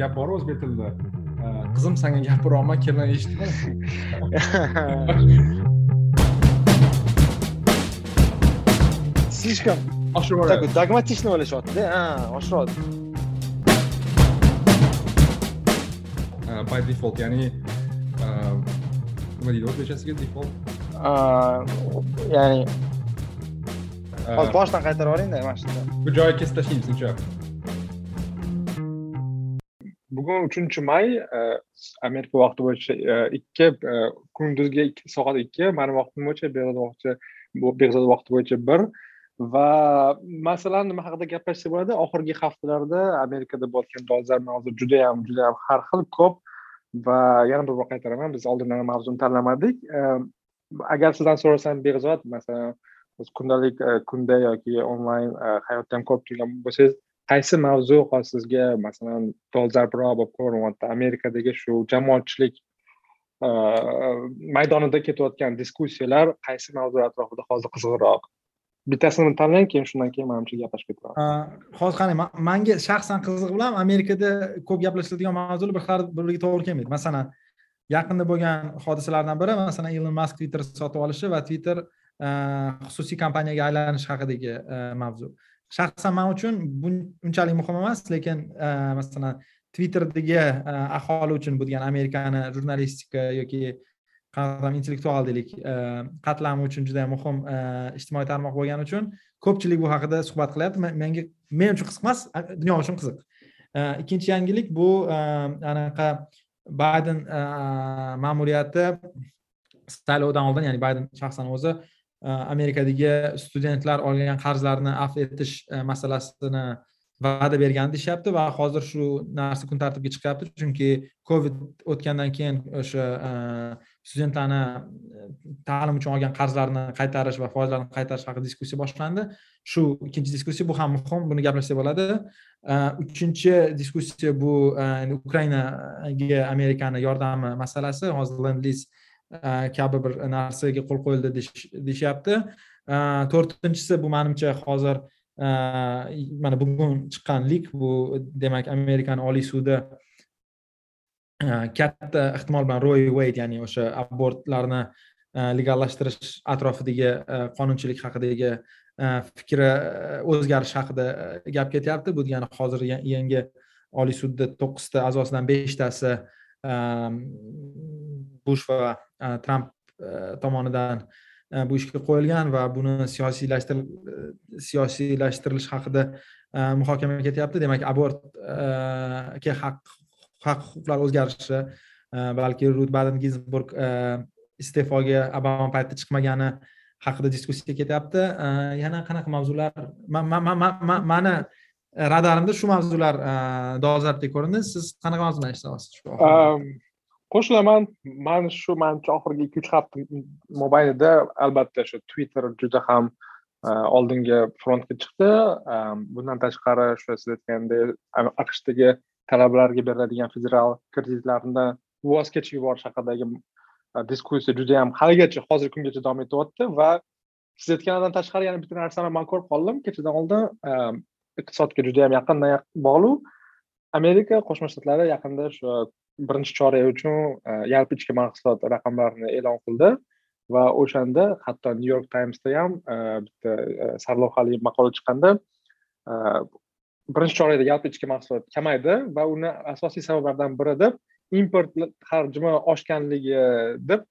gap bor o'zbek tilida qizim sanga gapiryapman kelin eshitma слишком такой dogmatичный o'ylashyaptida ha oshiryapti by default ya'ni nima deydi o'zbekchasiga default? Ya'ni hozir boshdan qaytarib yuboringda mana shunda bu joyi kesib tashlaymiz uncha bugun uchinchi may e, amerika vaqti bo'yicha e, ikki e, kunduzgi soat ikki mani vaqtim bo'yicha behzod vaqti vaqti bo'yicha bir. Va masalan nima haqida gaplashsak bo'ladi? Oxirgi haftalarda amerikada bo'layotgan dolzarb mavzu judayam judayam har xil ko'p va yana bir bor qaytaraman. Biz oldindan mavzuni tanlamadik agar sizdan so'rasam behzod masalan kundalik kunda yoki onlayn hayotda ham ko'p turgan bo'lsangiz qaysi mavzu hozir sizga masalan dolzarbroq bo'lib ko'rinyapti amerikadagi shu jamoatchilik maydonida ketayotgan diskussiyalar qaysi mavzu atrofida hozir qiziqroq bittasini tanlang keyin shundan keyin manimcha gaplashib ketaveramiz hozir qarang manga shaxsan qiziq bilan amerikada ko'p gaplashiladigan mavzular bir xil bir biriga to'g'ri kelmaydi. Masalan yaqinda bo'lgan hodisalardan biri masalan ilon mask twitter sotib olishi va twitter xususiy kompaniyaga aylanishi haqidagi mavzu. Shaxsan man uchun unchalik muhim emas lekin e, masalan twitterdagi e, aholi uchun bu degani amerikani jurnalistika yoki qanaqadir intellektual deylik e, qatlami uchun juda muhim ijtimoiy tarmoq bo'lgani uchun ko'pchilik bu haqida suhbat qilyapti. Menga men uchun qiziq emas dunyo uchun qiziq. Ikkinchi yangilik bu anaqa bayden ma'muriyati saylovdan oldin ya'ni bayden shaxsan o'zi Э, amerikadagi studentlar olgan qarzlarni afv etish e, masalasini va'da bergan deyishyapti va hozir shu narsa kun tartibiga chiqyapti. Chunki covid o'tgandan keyin o'sha e, studentlarni e, ta'lim uchun olgan qarzlarni qaytarish va foizlarni qaytarish haqida diskussiya boshlandi. Shu ikkinchi diskussiya bu ham muhim buni gaplashsak bo'ladi. Uchinchi diskussiya bu ukrainaga amerikani yordami masalasi hozir lend lease kabi bir narsaga qo'l qo'yildi deyishyapti. To'rtinchisi bu manimcha hozir mana bugun chiqqan lik bu demak amerikani oliy sudi katta ehtimol bilan roy wade ya'ni o'sha abortlarni legallashtirish atrofidagi qonunchilik haqidagi fikri o'zgarish haqida gap ketyapti. Bu degani hozir yangi oliy sudda to'qqizta a'zosidan beshtasi Ehm, bush va e, tramp e, tomonidan e, bu ishga qo'yilgan va buni siyosiylashtirilish haqida muhokama ketyapti. Demak abortga haq haq huquqlar o'zgarishi balki rut baden ginsburg iste'foga obama paytida chiqmagani haqida diskussiya ketyapti. Yana qanaqa mavzular? Mani radarimda shu mavzular e, dolzarbdek ko'rindi. Siz qanaqa mavzudan eshityapsiz shu ehm, qo'shilaman man shu manimcha oxirgi ikki uch hafta mobaynida albatta shu twitter juda ham e, oldingi frontga chiqdi. Ehm, bundan tashqari shu siz aytgandek aqshdagi talabalarga beriladigan federal kreditlarni voz kechib yuborish haqidagi e, diskussiya juda yam haligacha hozirgi kungacha davom etyapti va siz aytganidan tashqari yana bitta narsani man ko'rib qoldim. Kechadan oldin ehm, iqtisodga juda ham yaqindan bog'liq amerika qo'shma shtatlari yaqinda shu uh, birinchi chorak uchun uh, yalpi ichki mahsulot raqamlarini e'lon qildi va o'shanda hatto new york timesda ham uh, bitta sarlavhali maqola chiqqanda birinchi chorakda yalpi ichki mahsulot kamaydi va uni asosiy sabablaridan biri deb import hajmi oshganligi deb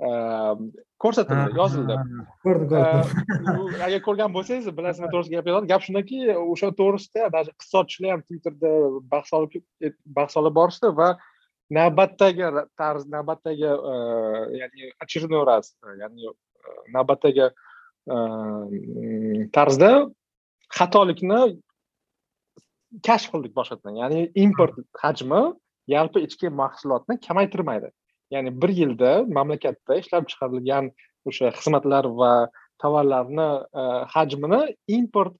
ko'rsatildi yozildi. Ko'rdim ko'rdim. Agar ko'rgan bo'lsangiz bilasizmi to'g'risi gap gap shundaki o'sha to'g'risida даже iqtisodchilar ham twitterda bahs olib bahs olib borishdi va navbatdagi tarz navbatdagi ya'ni очередной раз ya'ni navbatdagi tarzda xatolikni kashf qildik boshqatdan. Ya'ni import hajmi yalpi ichki mahsulotni kamaytirmaydi ya'ni bir yilda mamlakatda ishlab chiqarilgan o'sha xizmatlar va tovarlarni hajmini import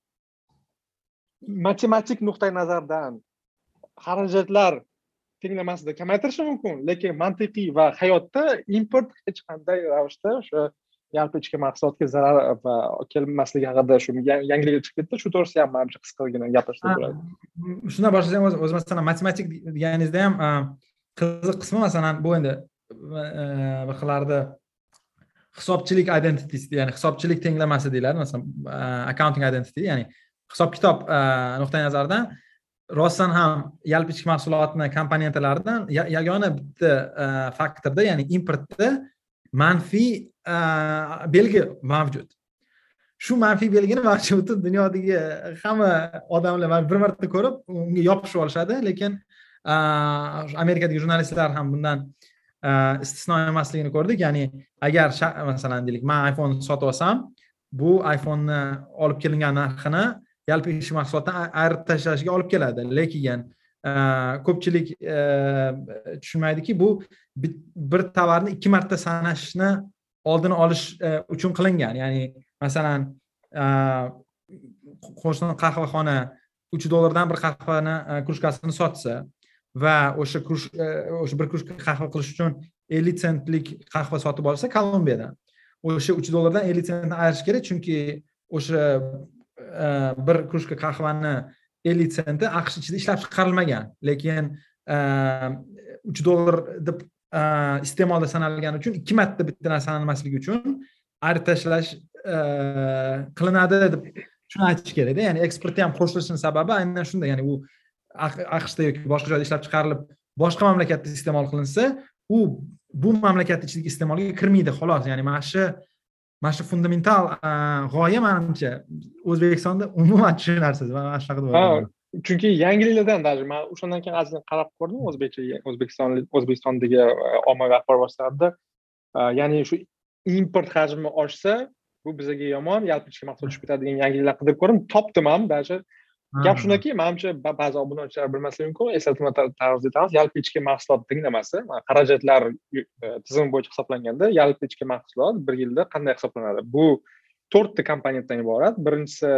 matematik nuqtai nazardan xarajatlar tenglamasida kamaytirishi mumkin lekin mantiqiy va hayotda import hech qanday ravishda o'sha yalpi ichki mahsulotga zarar va kelmasligi haqida shu yangilik chiqib ketdi shu to'g'risida ham manimcha qisqagina gaplashsak bo'ladi shundan boshlasak o'zi masalan matematik deganingizda ham qiziq qismi masalan bu endi bir e, xillarda hisobchilik identity ya'ni hisobchilik tenglamasi deyiladi. Masalan e, accounting identity ya'ni hisob kitob e, nuqtai nazaridan rostdan ham yalpi ichki mahsulotni komponentlaridan yagona bitta faktorda ya'ni importda manfiy belgi mavjud. Shu manfiy belgini manimcha butun dunyodagi hamma odamlar bir marta ko'rib unga yopishib olishadi. Lekin amerikadagi jurnalistlar ham bundan Э, istisno emasligini ko'rdik. Ya'ni agar masalan deylik man iphone sotib olsam bu iphoneni olib kelingan narxini yalpi ish mahsulotdan ayirib tashlashga olib keladi. Lekin e, ko'pchilik e, tushunmaydiki bu bir tovarni ikki marta sanashni oldini olish e, uchun qilingan. Ya'ni masalan qo'shni qahvaxona uch dollardan bir qahvani krujkasini sotsa va o'sha e, o'sha bir krujka qahva qilish uchun ellik sentlik qahva sotib olsa kolumbiyadan o'sha uch dollardan ellik sentni ayirish kerak chunki o'sha e, bir krujka qahvani ellik senti aqsh ichida ishlab chiqarilmagan. Lekin e, uch dollar deb iste'molda sanalgani uchun ikki marta bitta narsa sanalmasligi uchun ayirib tashlash qilinadi deb shuni aytish kerakda. Ya'ni eksportni ham qo'shilishini sababi aynan shunda. Ya'ni u aqshda yoki boshqa joyda ishlab chiqarilib boshqa mamlakatda iste'mol qilinsa u bu mamlakat ichidagi iste'molga kirmaydi xolos. Ya'ni mana shu mana shu fundamental g'oya manimcha o'zbekistonda umuman tushunarsiz man mana shunaqa deb o'ylayman. chunki yangiliklardan даже man o'shandan keyin ozgina qarab ko'rdim o'zbekcha o'zbekiston o'zbekistondagi ommaviy axborot vositalarida ya'ni shu import hajmi oshsa bu bizaga yomon yalpi ichki mahsulot tushib ketadi degan yangiliklar qidirib ko'rdim. Topdim ham даже gap shundaki manimcha ba'zi obunachilar bilmasligi mumkin eslatma tarzida aytamiz yalpi ichki mahsulot tenglamasi xarajatlar e, tizimi bo'yicha hisoblanganda yalpi ichki mahsulot bir yilda qanday hisoblanadi? Bu to'rtta komponentdan iborat. Birinchisi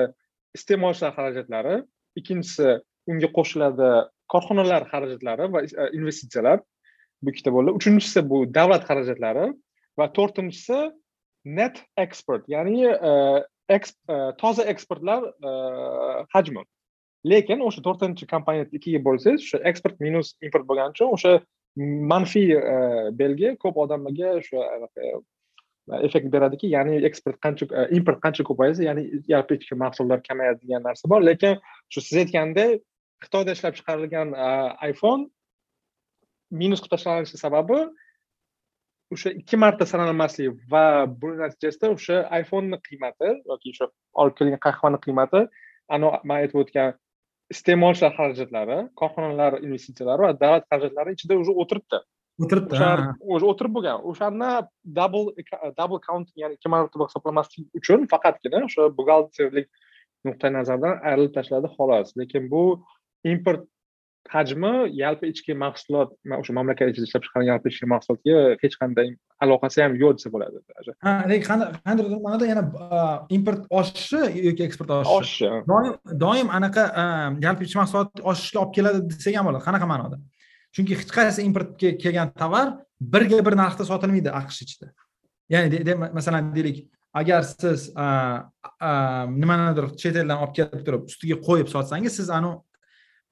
iste'molchilar xarajatlari ikkinchisi unga qo'shiladi korxonalar xarajatlari va e, investitsiyalar. Bu ikkita bo'ldi. Uchinchisi bu davlat xarajatlari va to'rtinchisi net export ya'ni e, toza eksportlar hajmi lekin o'sha to'rtinchi komponent ikkiga bo'lsangiz o'sha eksport minus import bo'lgani uchun o'sha manfiy e, belgi ko'p odamlarga o'sha effekt e, beradiki ya'ni eksport qancha e, import qancha ko'paysa ya'ni yalpi ichki mahsulotlar kamayadi degan narsa bor lekin shu siz aytgandek xitoyda ishlab chiqarilgan iphone minus qilib tashlanishi sababi o'sha ikki marta sanalmasligi va buni natijasida o'sha iphoneni qiymati yoki o'sha olib kelgan qahvani qiymati anavi man aytib o'tgan iste'molchilar xarajatlari korxonalar investitsiyalari va davlat xarajatlari ichida уже o'tiribdi. O'tiribdi уже o'tirib bo'lgan. O'shani double double counting ya'ni ikki marotaba hisoblamaslik uchun faqatgina o'sha buxgalterlik nuqtai nazaridan ayrilib tashladi xolos. Lekin bu import hajmi yalpi ichki mahsulot o'sha mamlakat ichida ishlab chiqarilgan yalpi ichki mahsulotga hech qanday aloqasi ham yo'q desa bo'ladi. Ha lekin qandaydir ma'noda yana import oshishi yoki eksport oshishi? Doim doim anaqa yalpi ichki mahsulot oshishiga olib keladi desak ham bo'ladi. Qanaqa ma'noda? Chunki hech qaysi importga kelgan tovar birga bir narxda sotilmaydi aqsh ichida. Ya'ni masalan deylik agar siz nimanidir chet eldan olib kelib turib ustiga qo'yib sotsangiz siz anavi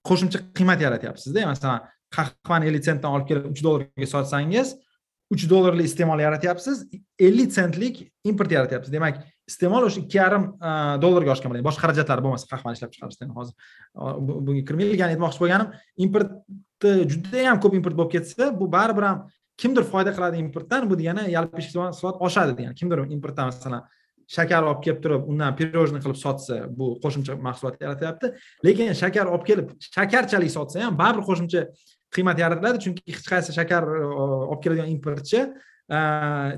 qo'shimcha qiymat yaratyapsizda. Masalan qahvani ellik sentdan olib kelib uch dollarga sotsangiz uch dollarlik iste'mol yaratyapsiz ellik sentlik import yaratyapsiz. Demak iste'mol o'sha ikki yarim e, dollarga oshgan bo'ladi boshqa xarajatlari bo'lmasa qahvani ishlab chiqarishda hozir bunga kirmaylik. Ya'ni aytmoqchi bo'lganim importni judayam ko'p import bo'lib ketsa bu baribir ham kimdir foyda qiladi importdan bu degani yalpi ichki mahsulot oshadi. Degani kimdir importdan masalan shakar olib kelib turib undan пирожный qilib sotsa bu qo'shimcha mahsulot yaratyapti lekin shakar olib kelib shakarchalik sotsa ham baribir qo'shimcha qiymat yaratiladi. Chunki hech qaysi shakar e, olib keladigan importchi e,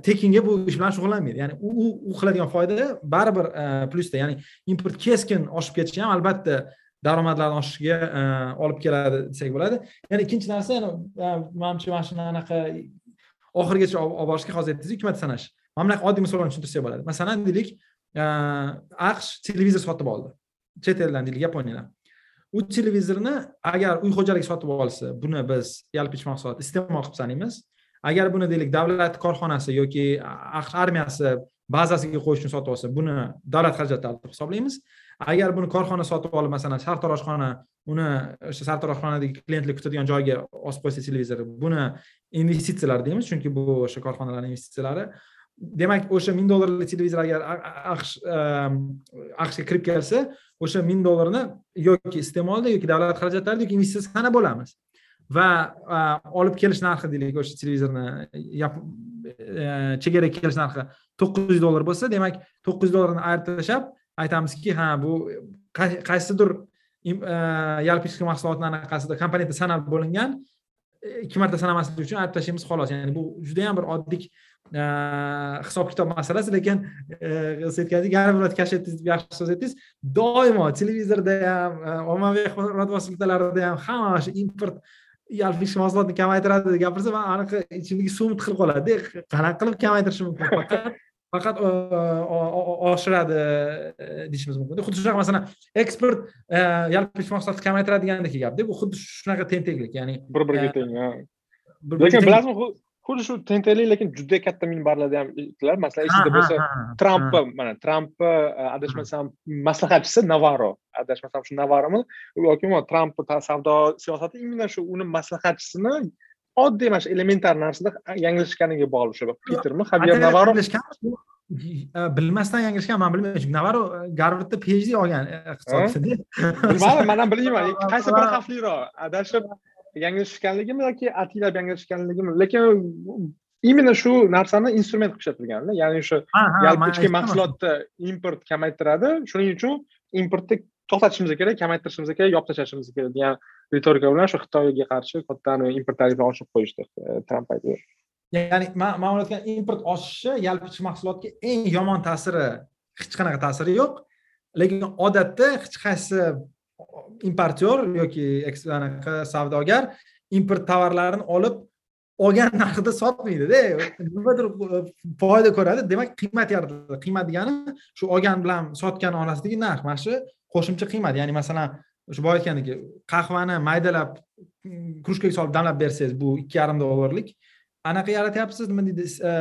tekinga bu ish bilan shug'ullanmaydi. Ya'ni u u qiladigan foyda baribir e, plyusda ya'ni import keskin oshib ketishi ham albatta daromadlarni oshishiga olib keladi desak bo'ladi. Yana ikkinchi narsa manimcha mana shuni anaqa oxirigacha olib borishga hozir aytdingiz ikki sanash. Mana bunaqa oddiy misol bilan tushuntirsak bo'ladi. Masalan deylik e, aqsh televizor sotib oldi. Chet eldan deylik yaponiyadan. U televizorni agar uy xo'jaligi sotib olsa buni biz yalpi ichki mahsulot iste'mol qilib sanaymiz. Agar buni deylik davlat korxonasi yoki aqsh armiyasi bazasiga qo'yish uchun sotib olsa buni davlat xarajatlari deb hisoblaymiz. Agar buni korxona sotib olib masalan sartaroshxona uni o'sha sartaroshxonadagi klientlar kutadigan joyga osib qo'ysa televizor buni investitsiyalar deymiz chunki bu o'sha korxonalarni investitsiyalari. Demak o'sha ming dollarlik televizor agar aqsh ehm, aqshga kirib kelsa o'sha ming dollarni yoki iste'molda yoki davlat xarajatlarida yoki investitsiya sanab olamiz va olib kelish narxi deylik o'sha televizorni e, chegaraga kelish narxi to'qqiz yuz dollar bo'lsa demak to'qqiz yuz dollarni ayirib tashlab aytamizki ha bu qaysidir e, yalpi ichki mahsulotni anaqasida komponenti sanab bo'lingan e, ikki marta sanamaslik uchun ayirib tashlaymiz xolos. Ya'ni bu judayam bir oddiy hisob kitob masalasi lekin siz aytgandek yarim minut kashf etdingiz deb yaxshi so'z aytdingiz. Doimo televizorda ham ommaviy axborot vositalarida ham hamma shu import yalpi ichki mahsulotni kamaytiradi deb gapirsa man anaqa ichimdagi suvim tiqilib qoladida qanaqa qilib kamaytirishi mumkin? Faqat faqat oshiradi deyishimiz mumkin. Xuddi shunaqa masalan eksport yalpi ichki mahsulotni kamaytiradigandek gapda bu xuddi shunaqa tenglik ya'ni bir biriga teng lekin bilasizmi xuddi shu tenglik lekin juda katta minbarlarda ham aytdilar masalan esingizda bo'lsa trampni mana trampni adashmasam maslahatchisi navaro adashmasam shu navarimi yoki trampni savdo siyosati именно shu uni maslahatchisini oddiy mana shu elementar narsada yanglishganiga bog'liq o'sha pitermi xavier navaro bilmasdan yanglishgan man bilmayman. Chunki navaro garvardda phd olgan iqtisodda bilmadim man ham bilmayman. Qaysi biri xavfliroq? Adashib yanglishganligimi yoki atiylar yanglishganligimi lekin именно shu narsani instrument qilib ishlatilganda ya'ni o'sha yalpi ichki mahsulotni import kamaytiradi. Shuning uchun importni to'xtatishimiz kerak kamaytirishimiz kerak yopib tashlashimiz kerak degan ritorika bilan shu xitoyga qarshi katta import tarifini oshirib qo'yishdi e, tramp paytida ya'ni man man o'ylayotgan import oshishi yalpi ichki mahsulotga eng yomon ta'siri hech qanaqa ta'siri yo'q. Lekin odatda hech qaysi importyor yoki anaqa savdogar import tovarlarini olib olgan narxida sotmaydida e, nimadir e, foyda ko'radi. Demak qiymat yaratadi. Qiymat degani shu olgan bilan sotgan orasidagi narx mana shu qo'shimcha qiymat. Ya'ni masalan o'sha boya aytgandek qahvani maydalab krujkaga solib damlab bersangiz bu ikki yarim dollarlik anaqa yaratyapsiz nima deydi e,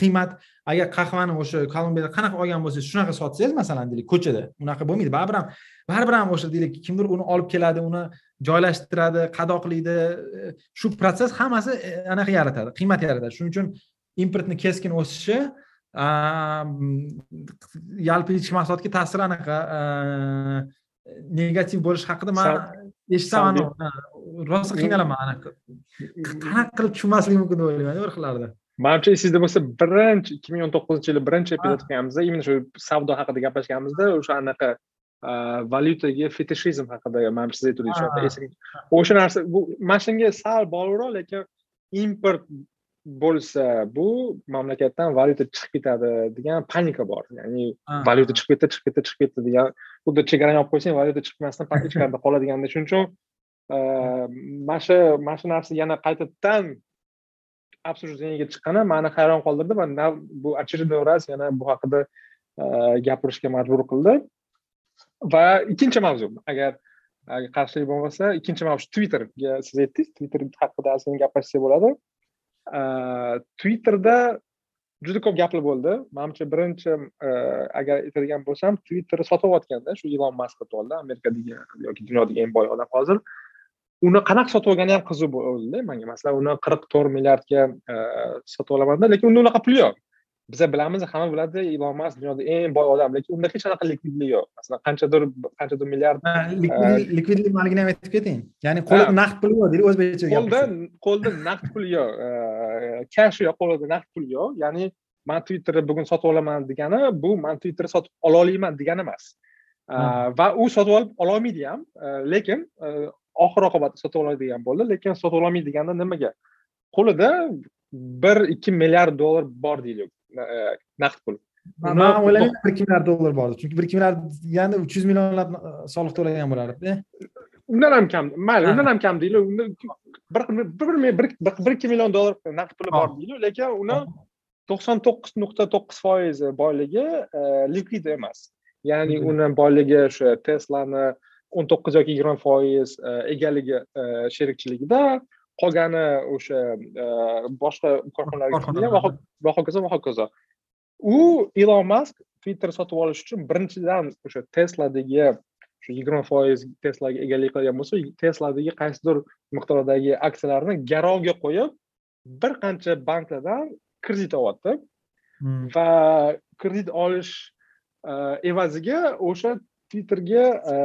qiymat? Agar qahvani o'sha kolumbiyada qanaqa olgan bo'lsangiz shunaqa sotsangiz masalan deylik ko'chada. Unaqa bo'lmaydi. Baribir ham baribir ham o'sha deylik kimdir uni olib keladi uni joylashtiradi qadoqlaydi shu protsess hammasi e, anaqa yaratadi qiymat yaratadi. Shuning uchun importni keskin o'sishi yalpi ichki mahsulotga ta'siri anaqa negativ bo'lishi haqida man eshitsam rosa qiynalaman anaqa. Qanaqa qilib tushunmaslik mumkin deb o'ylayman bir xillarda manimcha esingizda bo'lsa birinchi ikki ming o'n to'qqizinchi yili birinchi epizod qilganimizda именно shu savdo haqida gaplashganimizda o'sha anaqa valyutaga fetishizm haqida manimcha siz aytuvdingiz o'sha narsa bu mana shunga sal bog'liqroq lekin import bo'lsa bu mamlakatdan valyuta chiqib ketadi degan panika bor. Ya'ni valyuta chiqib ketdi chiqib ketdi chiqib ketdi degan xuddi chegarani yopib qo'ysang valyuta chiqmasdan ichkarida qoladiganda shuning uchun mana shu mana shu narsa yana qaytadan обсуждениеga chiqqani mani hayron qoldirdi va bu очередной раз yana bu haqida e, gapirishga majbur qildi. Va ikkinchi mavzu agar qarshilik bo'lmasa ikkinchi mavzu twitterga siz aytdingiz twitter haqida aslida gaplashsak bo'ladi. E, Twitterda juda ko'p gaplar bo'ldi. Manimcha birinchi e, agar aytadigan bo'lsam twitter sotib olayotganda shu ilon mask sotib oldi amerikadagi yoki dunyodagi eng boy odam hozir. Uni qanaqa sotib olgani ham qiziq bo'ldida manga. Masalan uni qirq to'rt milliardga sotib olamanda lekin unda unaqa pul yo'q. Biza bilamiz hamma biladi ilon mask dunyoda eng boy odam lekin unda hech qanaqa likvidlik yo'q. Masalan qanchadir qanchadir milliard likvidlik nimaligini ham aytib keting ya'ni qo'lida naqd pul yo'q deylik o'zbekcha qo'lda qo'lda naqd pul yo'q kash yo'q qo'lida naqd pul yo'q. Ya'ni man twitterni bugun sotib olaman degani bu man twitterni sotib ololmayman degani emas. Va u sotib olib ololmaydi ham lekin oxir oqibatda sotib oladigan bo'ldi lekin sotib ololmaydi deganda nimaga? Qo'lida bir ikki milliard dollar bor deylik E, naqd pul. Man o'ylayman bir ikki milliard dollar bor chunki bir ikki milliard deganda uch yuz millionlab soliq to'lagan bo'lardi undan ham kam mayli undan ham kam deylik bir bir bir ikki million dollar naqd puli bor deylik lekin uni to'qson to'qqiz nuqta to'qqiz foizi boyligi e, likvid emas. Ya'ni uni boyligi o'sha teslani o'n to'qqiz yoki yigirma foiz e, egaligi sherikchiligida qolgani o'sha e, boshqa korxonalarga va hokazo va hokazo. U ilon mask twitter sotib olish uchun birinchidan o'sha tesladagi shu yigirma foiz teslaga egalik qilgan bo'lsa tesladagi qaysidir miqdordagi aksiyalarni garovga qo'yib bir qancha banklardan kredit olyapti. Hmm. va kredit olish e, evaziga o'sha twitterga e,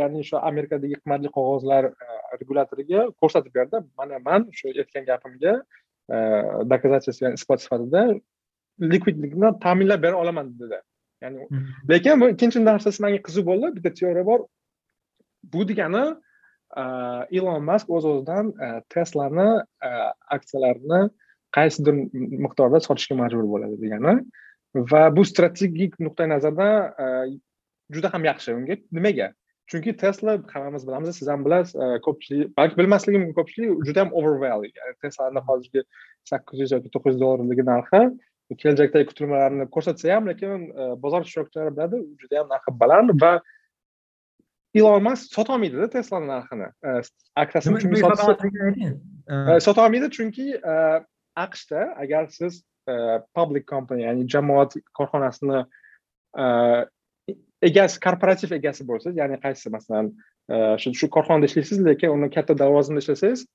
ya'ni o'sha amerikadagi qimmatli qog'ozlar e, regulatoriga ko'rsatib berdi. Mana man shu aytgan gapimga доказательство isbot sifatida likvidlikni ta'minlab bera olaman dedi. Ya'ni lekin bu ikkinchi narsasi manga qiziq bo'ldi. Bitta teoriya bor. Bu degani ilon mask o'z o'zidan teslani aksiyalarini qaysidir miqdorda sotishga majbur bo'ladi degani. Va bu strategik nuqtai nazardan juda ham yaxshi. Unga nimaga? Chunki tesla hammamiz bilamiz siz ham bilasiz ko'pchilik balki bilmasligi mumkin ko'pchilik juda ham overvalue ya'ni teslani hozirgi sakkiz yuz yoki to'qqiz yuz dollarligi narxi kelajakdagi kutilmalarni ko'rsatsa ham lekin e, bozor ishtirokchilari biladi juda yam narxi baland va ilon mask sotolmaydida teslani narxini. E, aksiyasini chunki e, sotolmaydi chunki aqshda agar siz public company ya'ni jamoat korxonasini egasi korporativ egasi bo'lsangiz ya'ni qaysi masalan shu shu korxonada ishlaysiz lekin uni katta lavozimda ishlasangiz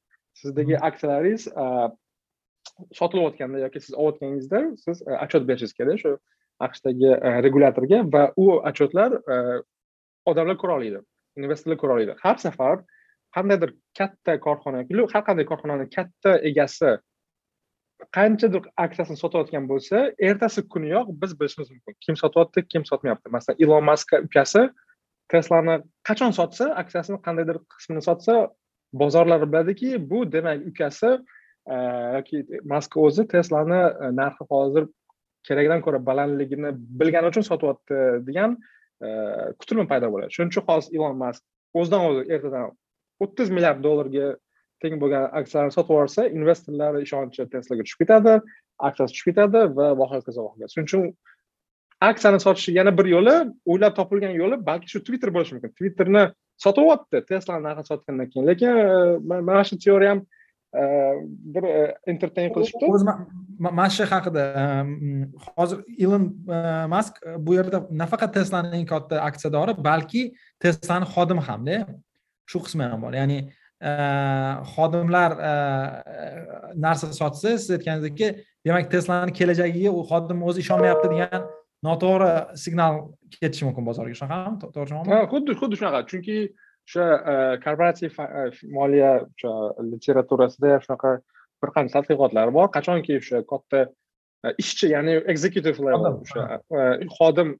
sizdagi aksiyalaringiz sotilayotganda yoki siz olayotganingizda siz e, отчет berishingiz kerak shu aqshdagi e, regulatorga va u отчетlar e, odamlar ko'ra oladi investorlar ko'ra oladi. Har safar qandaydir katta korxona har qanday korxonani katta egasi qanchadir aksiyasini sotayotgan bo'lsa ertasi kuniyoq biz bilishimiz mumkin. Kim sotyapti kim sotmayapti. Masalan ilon maskka ukasi teslani qachon sotsa aksiyasini qandaydir qismini sotsa bozorlar biladiki bu demak ukasi e, yoki mask o'zi teslani e, narxi hozir keragidan ko'ra balandligini bilgani uchun sotyapti degan e, kutilma paydo bo'ladi. Shuning uchun hozir ilon mask o'zidan o'zi ertadan o'ttiz milliard dollarga teng bo'lgan aksiyalarni sotib yuborsa investorlar ishonchi teslaga tushib ketadi aksiyasi tushib ketadi va va hokazo va hokazo shuning uchun aksiyani sotish yana bir yo'li o'ylab topilgan yo'li balki shu twitter bo'lishi mumkin. Twitterni sotib yubyapti teslani narxini sotgandan keyin lekin eh, mana shu teoriya ham eh, bir eh, entertain qilishibdi. O'zi mana shu haqida hozir ilon mask bu yerda nafaqat teslani eng katta aksiyadori balki teslani xodimi hamda shu qismi ham bor. Ya'ni xodimlar narsa sotsa siz aytganingizdek demak teslani kelajagiga u xodim o'zi ishonmayapti degan noto'g'ri signal ketishi mumkin bozorga. Shunaqami to'g'rimi? Xuddi xuddi shunaqa. Chunki o'sha e, korporativ e, moliya o'sha literaturasida shunaqa bir qancha tadqiqotlar bor. Qachonki o'sha katta e, ishchi ya'ni executive level o'sha xodim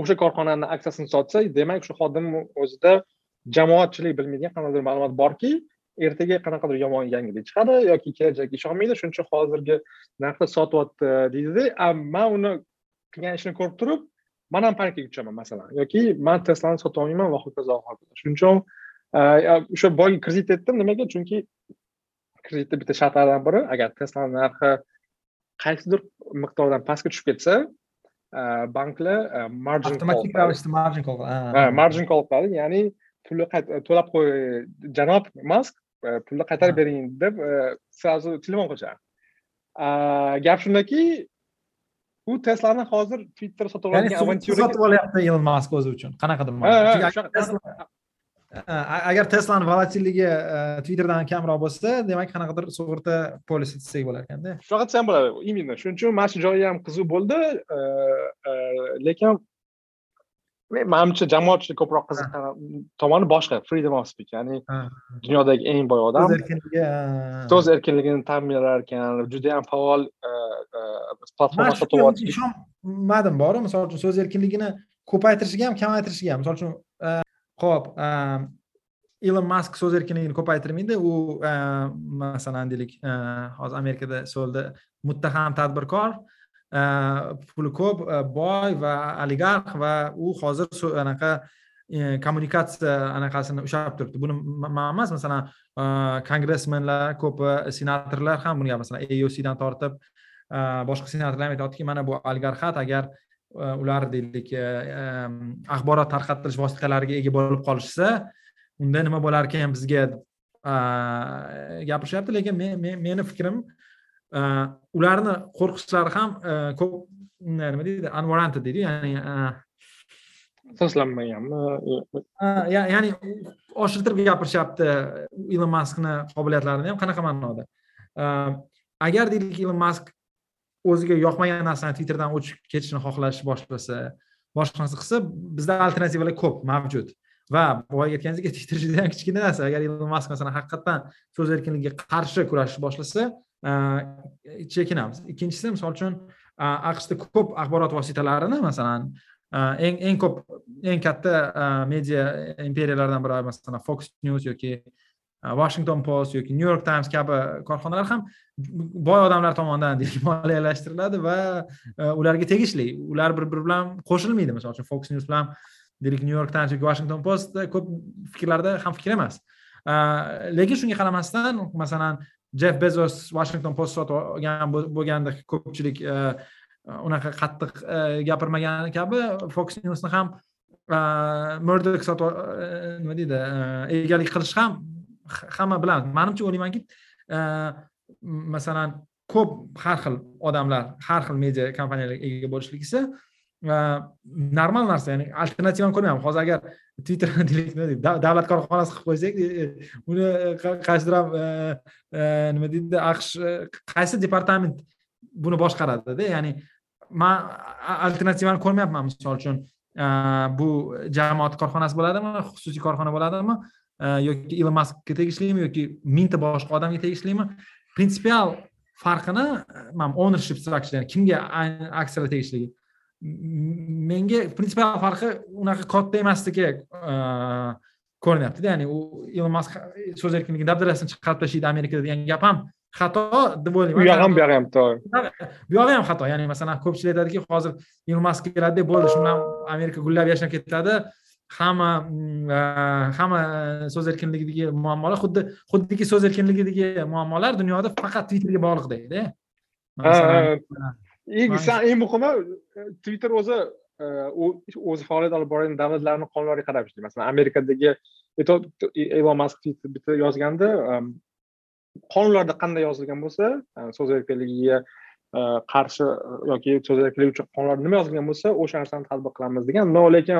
o'sha korxonani aksiyasini sotsa demak o'sha xodim o'zida jamoatchilik bilmaydigan qandaydir ma'lumot borki ertaga qanaqadir yomon yangilik chiqadi yoki kelajakka ishonmaydi. Shuning uchun hozirgi narxda sotyapti deydida man uni qilgan ishini ko'rib turib man ham panikkaga tushaman masalan. Yoki man teslani sotolmayman va hokazo va hokazo shuning uchun o'sha boyagi kredit aytdim nimaga? Chunki kreditni bitta shartlaridan biri agar teslani narxi qaysidir miqdordan pastga tushib ketsa banklar margin avtomatik ravishda margin call margin call qiladi. Ya'ni pulni to'lab qo'y janob mask pulni qaytarib bering deb сразу telefon qilishadi gap shundaki u teslani hozir twitter sotib olgan avantyura sotib olyapti ilon mask o'zi uchun. Qanaqadir agar teslani volatilligi twitterdan kamroq bo'lsa demak qanaqadir sug'urta polisi desak bo'lar ekanda. Shunaqa desa ham bo'ladi именно shuning uchun mana shu joyi ham qiziq bo'ldi lekin manimcha jamoatchilik ko'proq qiziqqan tomoni boshqa freedom of speech ya'ni dunyodagi eng boy odam so'z erkinligi so'z erkinligini ta'minlar ekan juda yam faol platforma sotyapti ishonmadim boru misol uchun so'z erkinligini ko'paytirishiga ham kamaytirishiga ham. Misol uchun ho'p ilon mask so'z erkinligini ko'paytirmaydi. U masalan deylik hozir amerikada so'lda muttaham tadbirkor puli ko'p e, boy va oligarx va u hozir anaqa e, kommunikatsiya anaqasini ushlab turibdi. Buni man emas masalan e, kongressmenlar ko'pi senatorlar ham buni masalan aocdan tortib boshqa senatorlar ham aytyaptiki mana bu oligarxat agar ular deylik axborot tarqatilish vositalariga ega bo'lib qolishsa unda nima bo'lar ekan bizga gapirishyapti lekin meni fikrim ularni qo'rqishlari ham ko'p nima deydi unwarranted deydi ya'ni asoslanmaganmi ya'ni oshirtirib gapirishyapti ilon maskni qobiliyatlarini ham qanaqa ma'noda? Agar deylik ilon mask o'ziga yoqmagan narsani twitterdan o'chib ketishni xohlash boshlasa boshqa narsa qilsa bizda alternativalar ko'p mavjud. Va boya aytganingizdek twitter juda yam kichkina narsa. Agar ilon mask masalan haqiqatdan so'z erkinligiga qarshi kurashishni boshlasa chekinamiz. Ikkinchisi misol uchun aqshda ko'p axborot vositalarini masalan eng eng ko'p eng katta media imperiyalardan biri masalan fox news yoki washington post yoki new york times kabi korxonalar ham boy odamlar tomonidan moliyalashtiriladi va ularga tegishli. Ular bir biri bilan qo'shilmaydi. Misol uchun fox news bilan deylik new york times yoki washington post ko'p fikrlarda ham fikr emas. Lekin shunga qaramasdan masalan jeff bezos washington post sotib olgan bo'lganda ko'pchilik e, unaqa qattiq e, gapirmagani kabi fox newsni ham e, murdok sotib nima deydi egalik qilish ham hamma biladi manimcha o'ylaymanki masalan ko'p har xil odamlar har xil media kompaniyalarga ega bo'lishligisi normal narsa ya'ni alternativani ko'rmayapman hozir agar twitterni davlat korxonasi qilib qo'ysak e, e, uni e, qaysidir ham nima deydi aqsh qaysi departament buni boshqaradida ya'ni man alternativani ko'rmayapman misol uchun bu jamoat korxonasi bo'ladimi xususiy korxona bo'ladimi yoki ilon maskga tegishlimi yoki mingta boshqa odamga tegishlimi. Prinsipial farqini man ownership structure ya'ni kimga aksiyalar tegishligi menga prinsipial farqi unaqa katta emasligi ko'rinyaptida. Ya'ni u ilon mask so'z erkinligi dabdalasini chiqarib tashlaydi amerikada degan gap ham xato deb o'ylayman. U yoq ham bu yog'i ham to'g'ri. Bu yog'i ham xato. Ya'ni masalan ko'pchilik aytadiki hozir ilon mask keladida bo'ldi shu bilan amerika gullab yashnab ketadi. Hamma hamma so'z erkinligidagi muammolar xuddi xuddiki so'z erkinligidagi muammolar dunyoda faqat twitterga bog'liqdayda eng muhimi twitter o'zi o'zi faoliyat olib borayotgan davlatlarni qonunlariga qarab ishlaydi masalan amerikadagi ilon mask bitta yozganda qonunlarda qanday yozilgan bo'lsa so'z erkinligiga qarshi yoki so'z erkinligi uchun qonunlarda nima yozilgan bo'lsa o'sha narsani tadbiq qilamiz degan. No lekin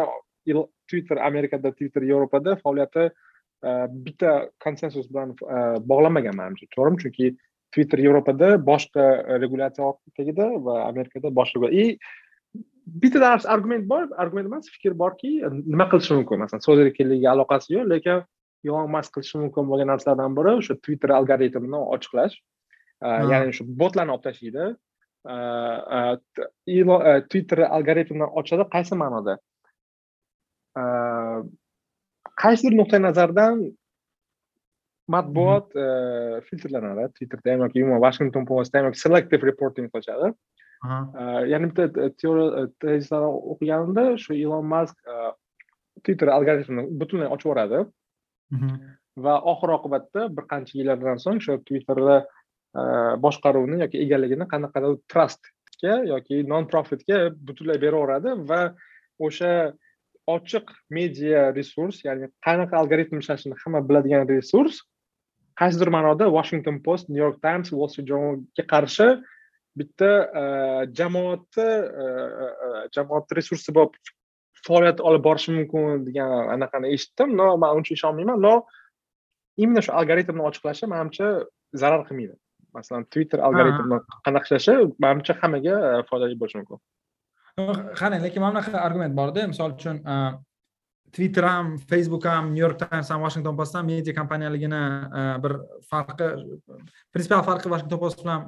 twitter amerikada twitter yevropada faoliyati bitta konsensus bilan bog'lanmagan manimcha. To'g'rimi? Chunki twitter yevropada boshqa regulyatsiya tagida va amerikada boshqa и bitta argument bor argument emas fikr borki nima qilishi mumkin? Masalan so'z erkinligiga aloqasi yo'q lekin ilon mask qilishi mumkin bo'lgan narsalardan biri o'sha twitter algoritmini ochiqlash. Ya'ni shu botlarni olib tashlaydi. Twitter algoritmini ochadi qaysi ma'noda? Qaysidir nuqtai nazardan matbuot filtrlanadi twitterda yoki umuman washington postda yoki selective reporting qilishadi yana bitta teoriya tezislarni o'qiganimda shu ilon mask twitter algoritmini butunlay ochib yuboradi va oxir oqibatda bir qancha yillardan so'ng o'sha twitterni boshqaruvini yoki egaligini qanaqadir trustga yoki non profitga butunlay beraveradi va o'sha ochiq media resurs ya'ni qanaqa algoritm ishlashini hamma biladigan resurs qaysidir ma'noda washington post new york times wall street journalga qarshi bitta jamoatni jamoat resursi bo'lib faoliyat olib borishi mumkin degan anaqani eshitdim. Но man uncha ishonmayman. Но именно shu algoritmni ochiqlashi manimcha zarar qilmaydi. Masalan twitter algoritmi qanaqa ishlashi manimcha hammaga foydali bo'lishi mumkin. Qarang lekin mana bunaqa argument borda. Misol uchun twitter ham facebook ham new york times ham washington post ham media kompaniyaligini e, bir farqi prinsipial farqi washington post bilan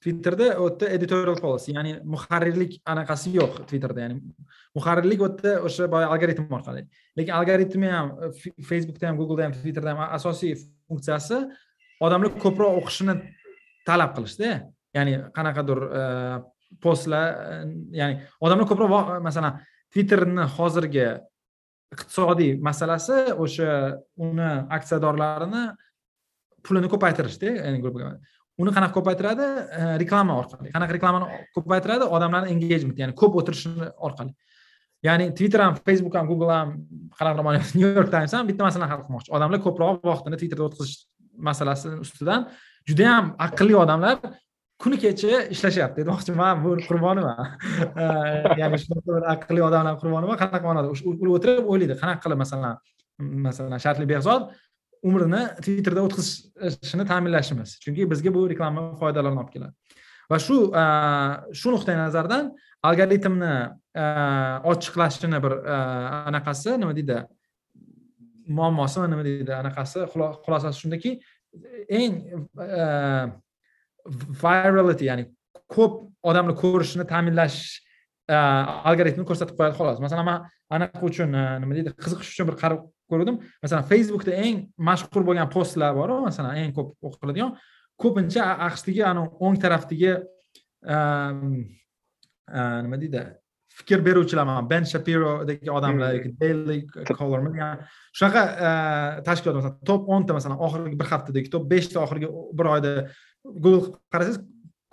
twitterda u yerda editorial policy ya'ni muharrirlik anaqasi yo'q twitterda ya'ni muharrirlik u yerda o'sha boya algoritm orqali. Lekin algoritmi ham facebookda ham google'da ham twitterda ham asosiy funksiyasi odamlar ko'proq o'qishini talab qilishda ya'ni qanaqadir e, postlar e, ya'ni odamlar ko'proq masalan twitterni hozirgi iqtisodiy masalasi o'sha uni aksiyadorlarini pulini ko'paytirishda ya'ni uni qanaqa ko'paytiradi? Reklama orqali. Qanaqa reklamani ko'paytiradi? Odamlarni engagement ya'ni ko'p o'tirishini orqali. Ya'ni twitter ham facebook ham google ham qanaqa new york times ham bitta masalani hal qilmoqchi. Odamlar ko'proq vaqtini twitterda o'tkazish masalasi ustidan judayam aqlli odamlar kuni kecha ishlashyapti. Demoqchiman bu qurboniman ya'ni shunaqa bir aqlli odamlar qurboniman qanaqa ma'noda? U o'tirib o'ylaydi qanaqa qilib masalan masalan shartli behzod umrini twitterda o'tkazishini ta'minlashimiz. Chunki bizga bu reklama foydalarini olib keladi. Va shu shu nuqtai nazardan algoritmni ochiqlashini bir anaqasi nima deydi? Muammosi nima deydi? Anaqasi xulosasi shundaki eng virality ya'ni ko'p odamni ko'rishini ta'minlash e, algoritmini ko'rsatib qo'yadi xolos. Masalan man anaqa uchun e, nima deydi qiziqish uchun bir qarab ko'rdim. Masalan facebookda eng mashhur bo'lgan postlar boru masalan eng ko'p o'qiladigan ko'pincha aqshdagi ani o'ng tarafdagi e, nima deydi fikr beruvchilar mana ben shapirodagi odamlar yoki daily colormi shunaqa tashkilot masalan top o'nta masalan oxirgi bir haftadagi top beshta oxirgi bir oyda google qilib qarasangiz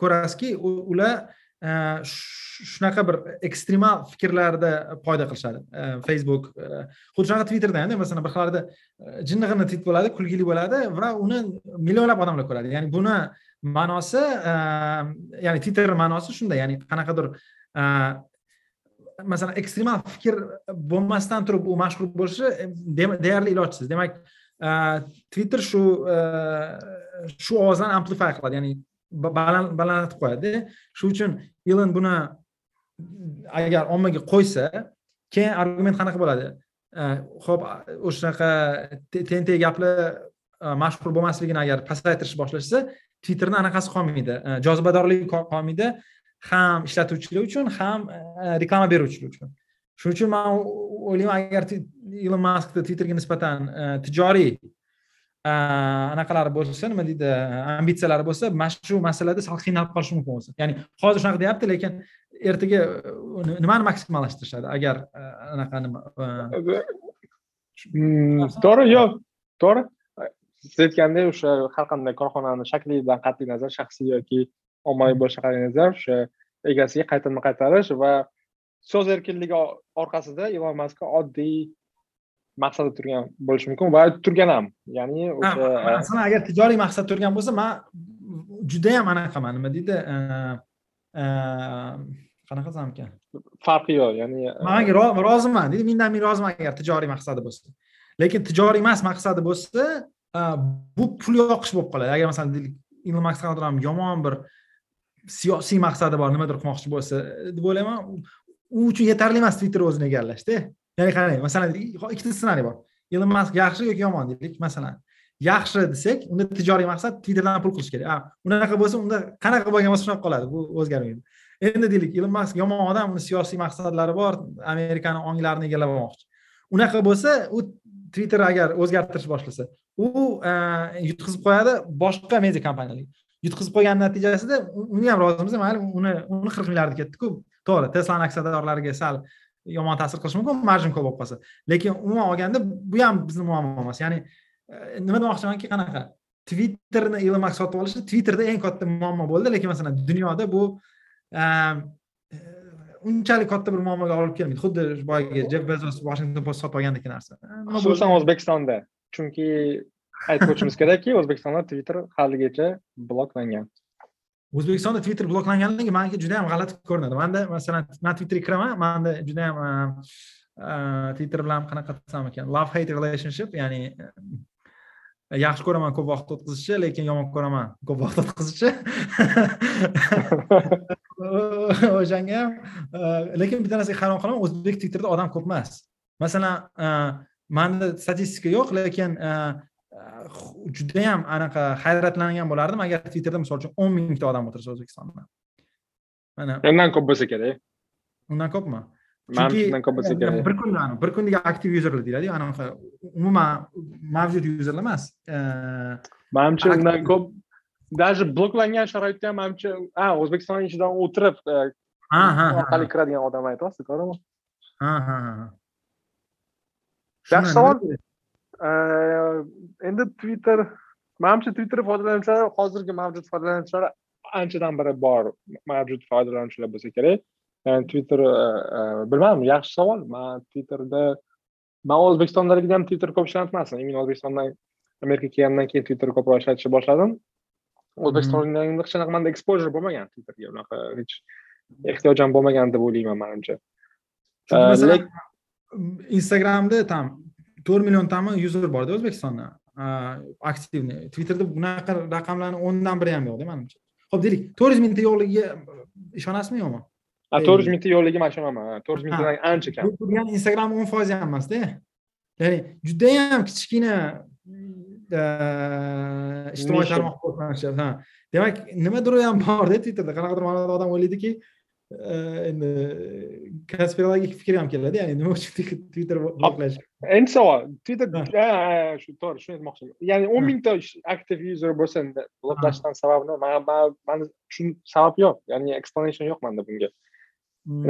ko'rasizki ular e, shunaqa bir ekstremal fikrlarda foyda qilishadi. E, Facebook e, xuddi shunaqa twitterda ham masalan bir xillarda jinnig'ini tweet bo'ladi kulgili bo'ladi va uni millionlab odamlar ko'radi. Ya'ni buni ma'nosi ya'ni twitter ma'nosi shunday ya'ni qanaqadir masalan ekstremal fikr bo'lmasdan turib u mashhur bo'lishi deyarli ilojsiz. Demak twitter shu shu ovozlarni amplify qiladi ya'ni balandlatib qo'yadi. Shuning uchun ilon buni agar ommaga qo'ysa keyin argument qanaqa bo'ladi? E, Ho'p o'shanaqa tentak gaplar e, mashhur bo'lmasligini agar pasaytirish boshlashsa twitterni anaqasi qolmaydi. E, Jozibadorligi qolmaydi. Ham ishlatuvchilar uchun ham reklama beruvchilar uchun. Shuning uchun man o'ylayman agar ilon maskni twitterga nisbatan tijoriy anaqalari bo'lsa nima deydi ambitsiyalari bo'lsa mana shu masalada sal qiynalib qolishi mumkin o'zi ya'ni hozir shunaqa deyapti lekin ertaga nimani maksimallashtirishadi agar anaqa nima to'g'ri yo'q to'g'ri siz aytgandek o'sha har qanday korxonani shaklidan qat'iy nazar shaxsiy yoki ommaviy bo'lishidan qat'iy nazar o'sha egasiga qaytarma qaytarish va so'z erkinligi orqasida ilon mask oddiy maqsadi turgan bo'lishi mumkin va turgan ham ya'ni o'sha masalan agar tijoriy maqsad turgan bo'lsa man judayam anaqaman nima deydi qanaqa desam ekan? Farqi yo'q ya'ni man roziman deydi mingdan ming roziman agar tijoriy maqsadi bo'lsa. Lekin tijoriy emas maqsadi bo'lsa bu pul yoqish bo'lib qoladi. Agar masalan ilon mask ham yomon bir siyosiy maqsadi bor nimadir qilmoqchi bo'lsa deb o'ylayman u uchun yetarli emas twitter o'zini egallashda ya'ni qarang masalan ikkita ssenariy bor. Ilon mask yaxshi yoki yomon deylik masalan. Yaxshi desak unda tijoriy maqsad twitterdan pul qilish kerak. Unaqa bo'lsa unda qanaqa bo'lgan bo'lsa shunaqa qoladi bu o'zgarmaydi. Endi deylik ilon mask yomon odam uni siyosiy maqsadlari bor amerikani onglarini egallab olmoqchi unaqa bo'lsa u twitter agar o'zgartirish boshlasa u e, yutqizib qo'yadi boshqa media kompaniyalarga. Yutqizib qo'ygani natijasida uni ham rozimiz mayli uni uni qirq milliardi ketdiku to'g'ri teslani aksiyadorlariga sal yomon ta'sir qilishi mumkin marjin ko'p bo'lib qolsa. Lekin umuman olganda bu ham bizni muammo emas. Ya'ni e, nima demoqchimanki qanaqa? Twitterni ilon mask sotib olishi twitterda eng katta muammo bo'ldi. Lekin masalan dunyoda bu e, unchalik katta bir muammoga olib kelmaydi. Xuddi boyagi jeff bezos washington post sotib olgandek narsa. E, Xususan o'zbekistonda. Chunki aytib o'tishimiz kerakki o'zbekistonda twitter haligacha bloklangan. O'zbekistonda twitter bloklanganligi manga juda yam g'alati ko'rinadi. Manda masalan man twitterga kiraman manda juda yam e, e, twitter bilan qanaqa desam ekan? Love hate relationship ya'ni e, yaxshi ko'raman ko'p vaqt o'tkazishni lekin yomon ko'raman ko'p vaqt o'tkazishni o'shanga ham lekin bitta narsaga hayron qolaman o'zbek twitterda odam ko'p emas. Masalan manda statistika yo'q lekin judayam anaqa hayratlangan bo'lardim. Agar twitterda misol uchun o'n mingta odam o'tirsa o'zbekistonda. Mana. Undan ko'p bo'lsa kerak. Undan ko'pmi? Chunki bir kunda bir kundaga aktiv yuzerlar deyiladiku anaqa umuman mavjud yuzerlar emas. Manimcha undan ko'p даже bloklangan sharoitda ham manimcha ha o'zbekiston ichidan o'tirib orqali kiradigan odam aytyapsiz to'g'rimi? Ha ha yaxshi savol endi twitter manimcha twitter foydalanuvchilari hozirgi mavjud foydalanuvchilar anchadan beri bor mavjud foydalanuvchilar bo'lsa kerak. Twitter bilmadim yaxshi savol. Man twitterda man o'zbekistondaligida ham twitter ko'p ishlatmasdim именно o'zbekistondan amerikaga kelgandan keyin twitter ko'proq ishlatishni boshladim. O'zbekistonda hech qanaqa manda exposure bo'lmagan twitterga unaqa hech ehtiyoj ham bo'lmagan deb o'ylayman manimcha. Instagramda там to'rt milliontami yuzer borda o'zbekistonda. Aktivniy twitterda bunaqa raqamlarni o'ndan biri ham yo'qda manimcha. Ho'p deylik to'rt yuz mingta yo'qligiga ishonasizmi yo'qmi? To'rt yuz mingta yo'qligiga man ishonaman. To'rt yuz mingtadan ancha kam. Bu degani instagram o'n foiz ham emasda. Ya'ni judayam kichkina ijtimoiy tarmoq demak nimadir ham borda twitterda? Qanaqadir ma'noda odam o'ylaydiki endi konspirologik fikr ham keladi ya'ni nima uchun twitter bloklash endi savol twitter shu to'g'ri shuni aytmoqchiman ya'ni o'n mingta aktiv user bo'lsa bloklashdan sababi nima mani shun sabab yo'q ya'ni explanation yo'q manda bunga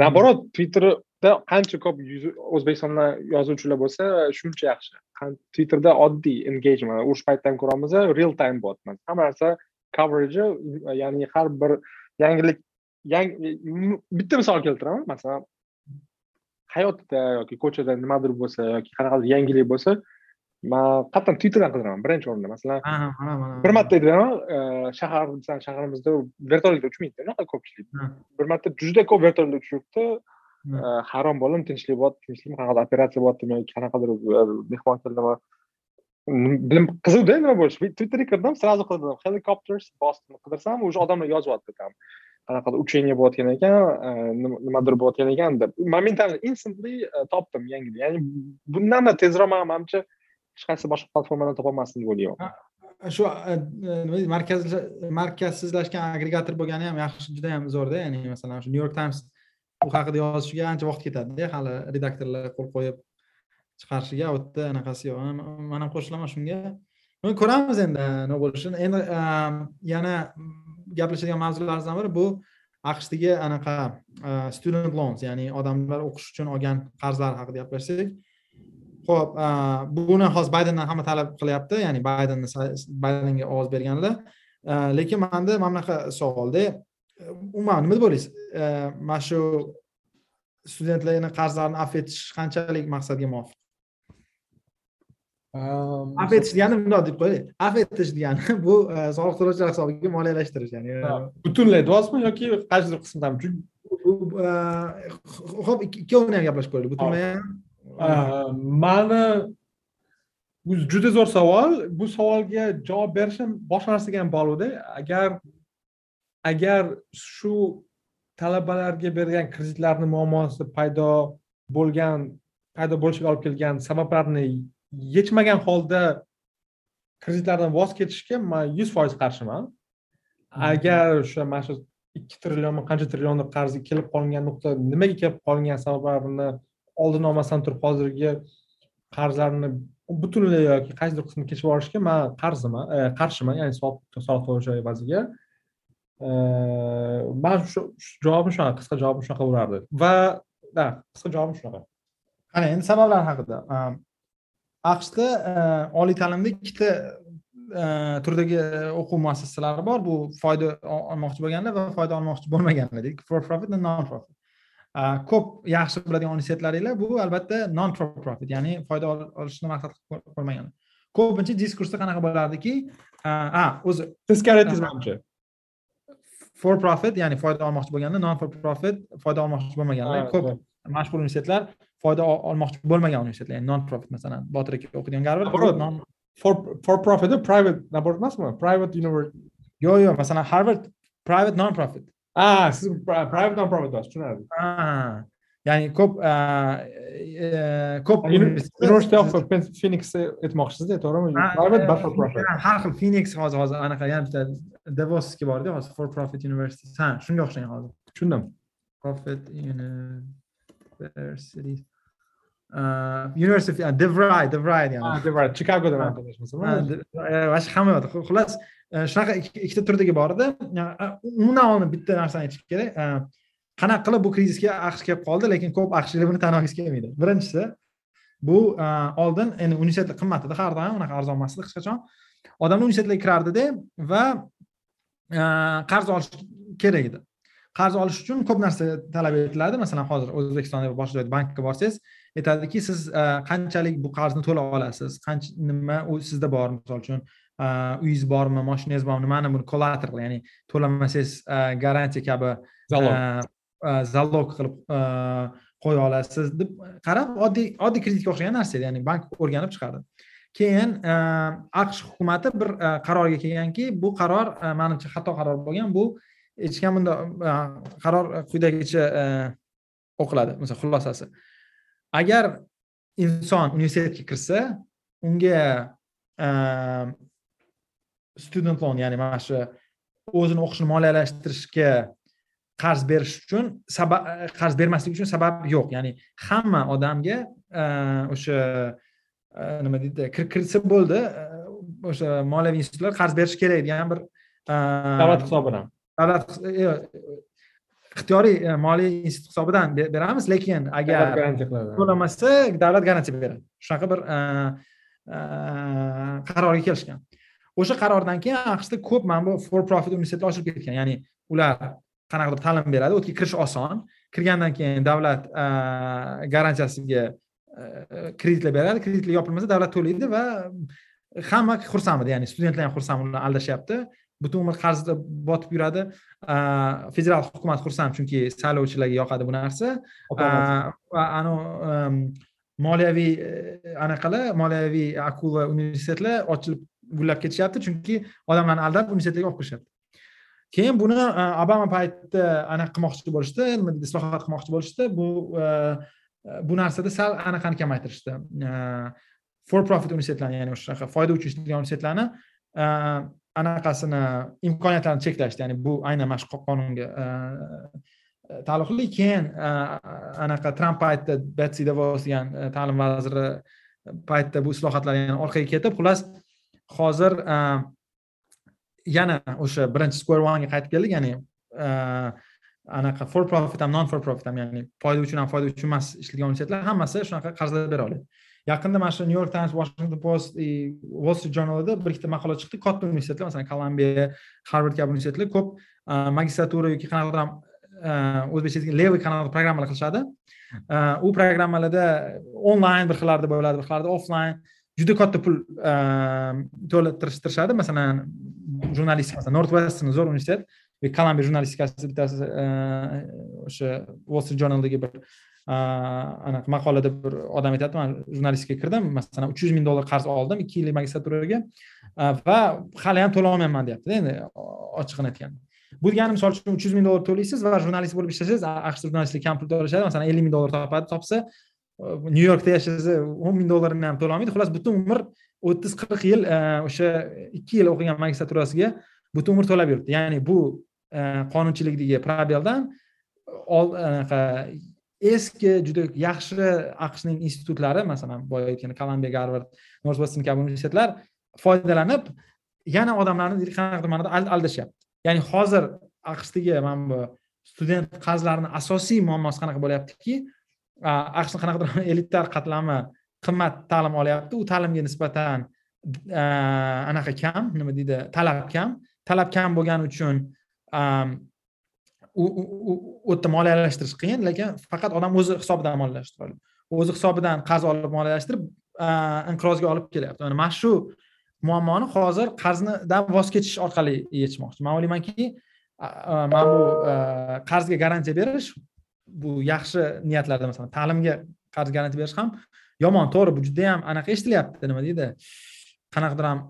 наоборот twitterda qancha ko'p o'zbekistondan yozuvchilar bo'lsa shuncha yaxshi twitterda oddiy engagement urush paytida ko'ramiz real time bo'lyapti hamma narsa coverage ya'ni har bir yangilik bitta misol keltiraman masalan hayotda yoki ko'chada nimadir bo'lsa yoki qanaqadir yangilik bo'lsa man qattan twitterdan qidiraman birinchi o'rinda masalan bir marta edi shahar bizani shaharimizda vertolyotda uchmaydi unaqa ko'pchilik bir marta juda ko'p vertolyot uchib yuribdi hayron bo'ldim tinchlik bo'lyapti tinchlikmi qanaqadir operatsiya bo'lyaptimi yoki qanaqadir mehmon keldimi bilim qiziqda nima bo'lishi twitterga kirdim сразу qidirdim helicopters boston qidirsam уже odamlar yozyapti там qanaqadir учение bo'layotgan ekan e, nimadir bo'layotgan ekan deb. Momentan instantly e, topdim yangini ya'ni bundanda tezroq man manimcha hech qaysi boshqa platformadan topolmasdim deb o'ylayapman shu e, nima markaz markazsizlashgan agregator bo'lgani ham yaxshi juda yam zo'rda ya'ni masalan shu new york times u haqida yozishiga ancha vaqt ketadida hali redaktorlar qo'l qo'yib chiqarishiga u yerda anaqasi yo'q. Man ham qo'shilaman shunga. Ko'ramiz endi nima bo'lishini. Endi ehm, yana gaplashadigan mavzularimizdan biri bu aqshdagi anaqa ehm, student loans ya'ni odamlar o'qish uchun olgan qarzlar haqida gaplashsak. Ho'p ehm, buni hozir baydendan hamma talab qilyapti ya'ni baydenni baydenga ovoz berganlar lekin manda mana bunaqa savolda umuman nima deb o'ylaysiz? Mana shu studentlarni qarzlarini afv etish qanchalik maqsadga muvofiq? Afv etish degani bundoq deb qo'yaylik afv etish degani bu soliq to'lovchilar hisobiga moliyalashtirish ya'ni. Butunlay deyapsizmi yoki qaysidir qismidami ho'p ikkovini ham gaplashib ko'raylik butunlay ham mani bu juda zo'r savol. Bu savolga javob berishim boshqa narsaga ham bog'liqda agar agar shu talabalarga bergan kreditlarni muammosi paydo bo'lgan paydo bo'lishiga olib kelgan sabablarni yechmagan holda kreditlardan voz kechishga man yuz foiz qarshiman. Agar o'sha mana shu ikki trillionmi qancha trillionlik qarz kelib qolingan nuqta nimaga kelib qolingan sabablarini oldini olmasdan turib hozirgi qarzlarni butunlay yoki qaysidir qismini kechib yuborishga man qarziman qarshiman ya'ni soliq to'lovchi evaziga. Man shu javobim shunaqa qisqa javobim shunaqa bo'lardi. Va qisqa javobim shunaqa. Qani endi sabablar haqida aqshda oliy ta'limda ikkita turdagi o'quv muassasalari bor. Bu foyda olmoqchi bo'lganlar va foyda olmoqchi bo'lmaganlar. Deylik for profit va non profit ko'p yaxshi biladigan universitetlaringlar bu albatta non for profit ya'ni foyda olishni maqsad qilib ko'rmaganlar ko'pincha diskursda qanaqa bo'lardiki? A o'zi teskari aytdingiz manimcha for profit ya'ni foyda olmoqchi bo'lganlar non for profit foyda olmoqchi bo'lmaganlar. Ko'p mashhur universitetlar foyda olmoqchi bo'lmagan universitetlar ya'ni non profit masalan botir aka o'qigan garvard for for profit private naborot emasmi? Private university yo'q yo'q masalan harvard private non profit a siz private non profit tushunardim ya'ni ko'p ko'p university of phoenix aytmoqchisizda to'g'rimi? Private but for profit. har xil phoenix hozir hozir anaqa yana bitta davosga borda hozir for profit university ha shunga o'xshagan hozir. Tushundim. Profit university university devray devray yani devray chikagoda mana shu hamma yoqda xullas shunaqa ikkita turdagi bor edi umuman olib bitta narsani aytish kerak qanaqa qilib bu krizisga aqsh kelib qoldi lekin ko'p aqshliklar buni tan olgisi kelmaydi birinchisi bu oldin endi universitetlar qimmat edi har doim unaqa arzon emas edi hech qachon odamlar universitetlarga kirardida va qarz olish kerak edi qarz olish uchun ko'p narsa talab etiladi. Masalan hozir o'zbekistonda boshqa joyda bankka borsangiz aytadiki siz qanchalik bu qarzni to'la olasiz? Qancha nima u sizda bor? Misol uchun uyingiz bormi? Moshinangiz bormi? Nimani buni collateral ya'ni to'lamasangiz garantiya kabi zalog. qilib qo'ya olasiz deb qarab oddiy oddiy kreditga o'xshagan narsa edi. Ya'ni bank o'rganib chiqardi. Keyin aqsh hukumati bir qarorga kelganki bu qaror manimcha xato qaror bo'lgan. Bu hech kim bunda qaror quyidagicha e, o'qiladi. Masalan xulosasi. Agar inson universitetga kirsa unga e, student loan ya'ni mana shu o'zini o'qishini moliyalashtirishga qarz berish uchun sabab qarz bermaslik uchun sabab yo'q. Ya'ni hamma odamga e, o'sha nima deydi kiritsa bo'ldi o'sha moliyaviy institutlar qarz berishi kerak degan bir davlat hisobidan. Davlat ixtiyoriy e, moliya institut hisobidan beramiz lekin agar to'lamasa davlat garantiya beradi. Shunaqa bir e, e, qarorga kelishgan. O'sha qarordan keyin aqshda ko'p mana bu for profit universitetlar ochilib ketgan. Ya'ni ular qanaqadir ta'lim beradi u yerga kirish oson. Kirgandan keyin davlat garantiyasiga kreditlar beradi. Kreditlar yopilmasa davlat to'laydi va hamma xursand ya'ni studentlar ham xursand ularni aldashyapti butun umr qarzda botib yuradi. Federal hukumat xursand chunki saylovchilarga yoqadi bu narsa. Va anavi moliyaviy e, anaqalar moliyaviy akula universitetlar ochilib gullab ketishyapti chunki odamlarni aldab universitetlarga olib kirishyapti. Keyin buni obama paytida anaqa qilmoqchi bo'lishdi nima deydi islohot qilmoqchi bo'lishdi. Bu bu narsada sal anaqani kamaytirishdi. For profit universitetlarni ya'ni o'sha foyda uchun ishlaydigan universitetlarni anaqasini imkoniyatlarini cheklashdi. Ya'ni bu aynan mana shu qonunga e, e, taalluqli. Keyin e, anaqa tramp paytida betsi devos degan ta'lim vaziri paytida bu islohotlar yana orqaga ketib xullas hozir yana o'sha birinchi square onega qaytib keldik. Ya'ni anaqa for profit ham non for profit ham ya'ni foyda uchun ham foyda uchun emas ishlaydigan universitetlar hammasi shunaqa qarzlar bera oladi. Yaqinda mana shu new york times washington post wall street journalida bir ikkita maqola chiqdi. Katta universitetlar masalan kolumbiya harvard kabi universitetlar ko'p e, magistratura yoki qanaqadir e, ham o'zbekcha levый qanaqadir programmalar qilishadi. E, u programmalarda onlayn bir xillarda bo'ladi bir xillarda offlayn juda katta pul to'latirishtirishadi masalan jurnalistika masalan north western zo'r universitet kolumbiya jurnalistikasi bittasi o'sha wall street journaldagi bir anaqa maqolada bir odam aytyapti man jurnalistikaga kirdim masalan uch yuz ming dollar qarz oldim ikki yillik magistraturaga va hali ham to'lay olmayapman deyaptida endi ochig'ini aytganda. Bu degani misol uchun uch yuz ming dollar to'laysiz va jurnalist bo'lib ishlasangiz aqshda jurnalistlar kam pul to'lashadi masalan ellik ming dollar topadi topsa nyu yorkda yashasa o'n ming dollarini ham to'lolmaydi xullas butun umr o'ttiz qirq yil o'sha ikki yil o'qigan magistraturasiga butun umr to'lab yuribdi. Ya'ni bu qonunchilikdagi probeldan anaqa eski juda yaxshi aqshning institutlari masalan boya aytgan kolumbiya garvard northwestern kabi universitetlar foydalanib yana odamlarni qanaqadir ma'noda aldashyapti. Ya'ni hozir aqshdagi mana bu student qarzlarini asosiy muammosi qanaqa bo'lyaptiki aqshni qanaqadir elitar qatlami qimmat ta'lim olyapti u ta'limga nisbatan anaqa kam nima deydi talab kam. Talab kam bo'lgani uchun u yerda moliyalashtirish qiyin lekin faqat odam o'zi hisobidan moliyalashtiradi o'zi hisobidan qarz olib moliyalashtirib inqirozga olib kelyapti. Mana shu muammoni hozir qarzdan voz kechish orqali yechmoqchi man o'ylaymanki mana bu qarzga garantiya berish bu yaxshi niyatlarda masalan ta'limga qarz garantiya berish ham yomon to'g'ri bu juda yam anaqa eshitilyapti. Nima deydi? Qanaqadir ham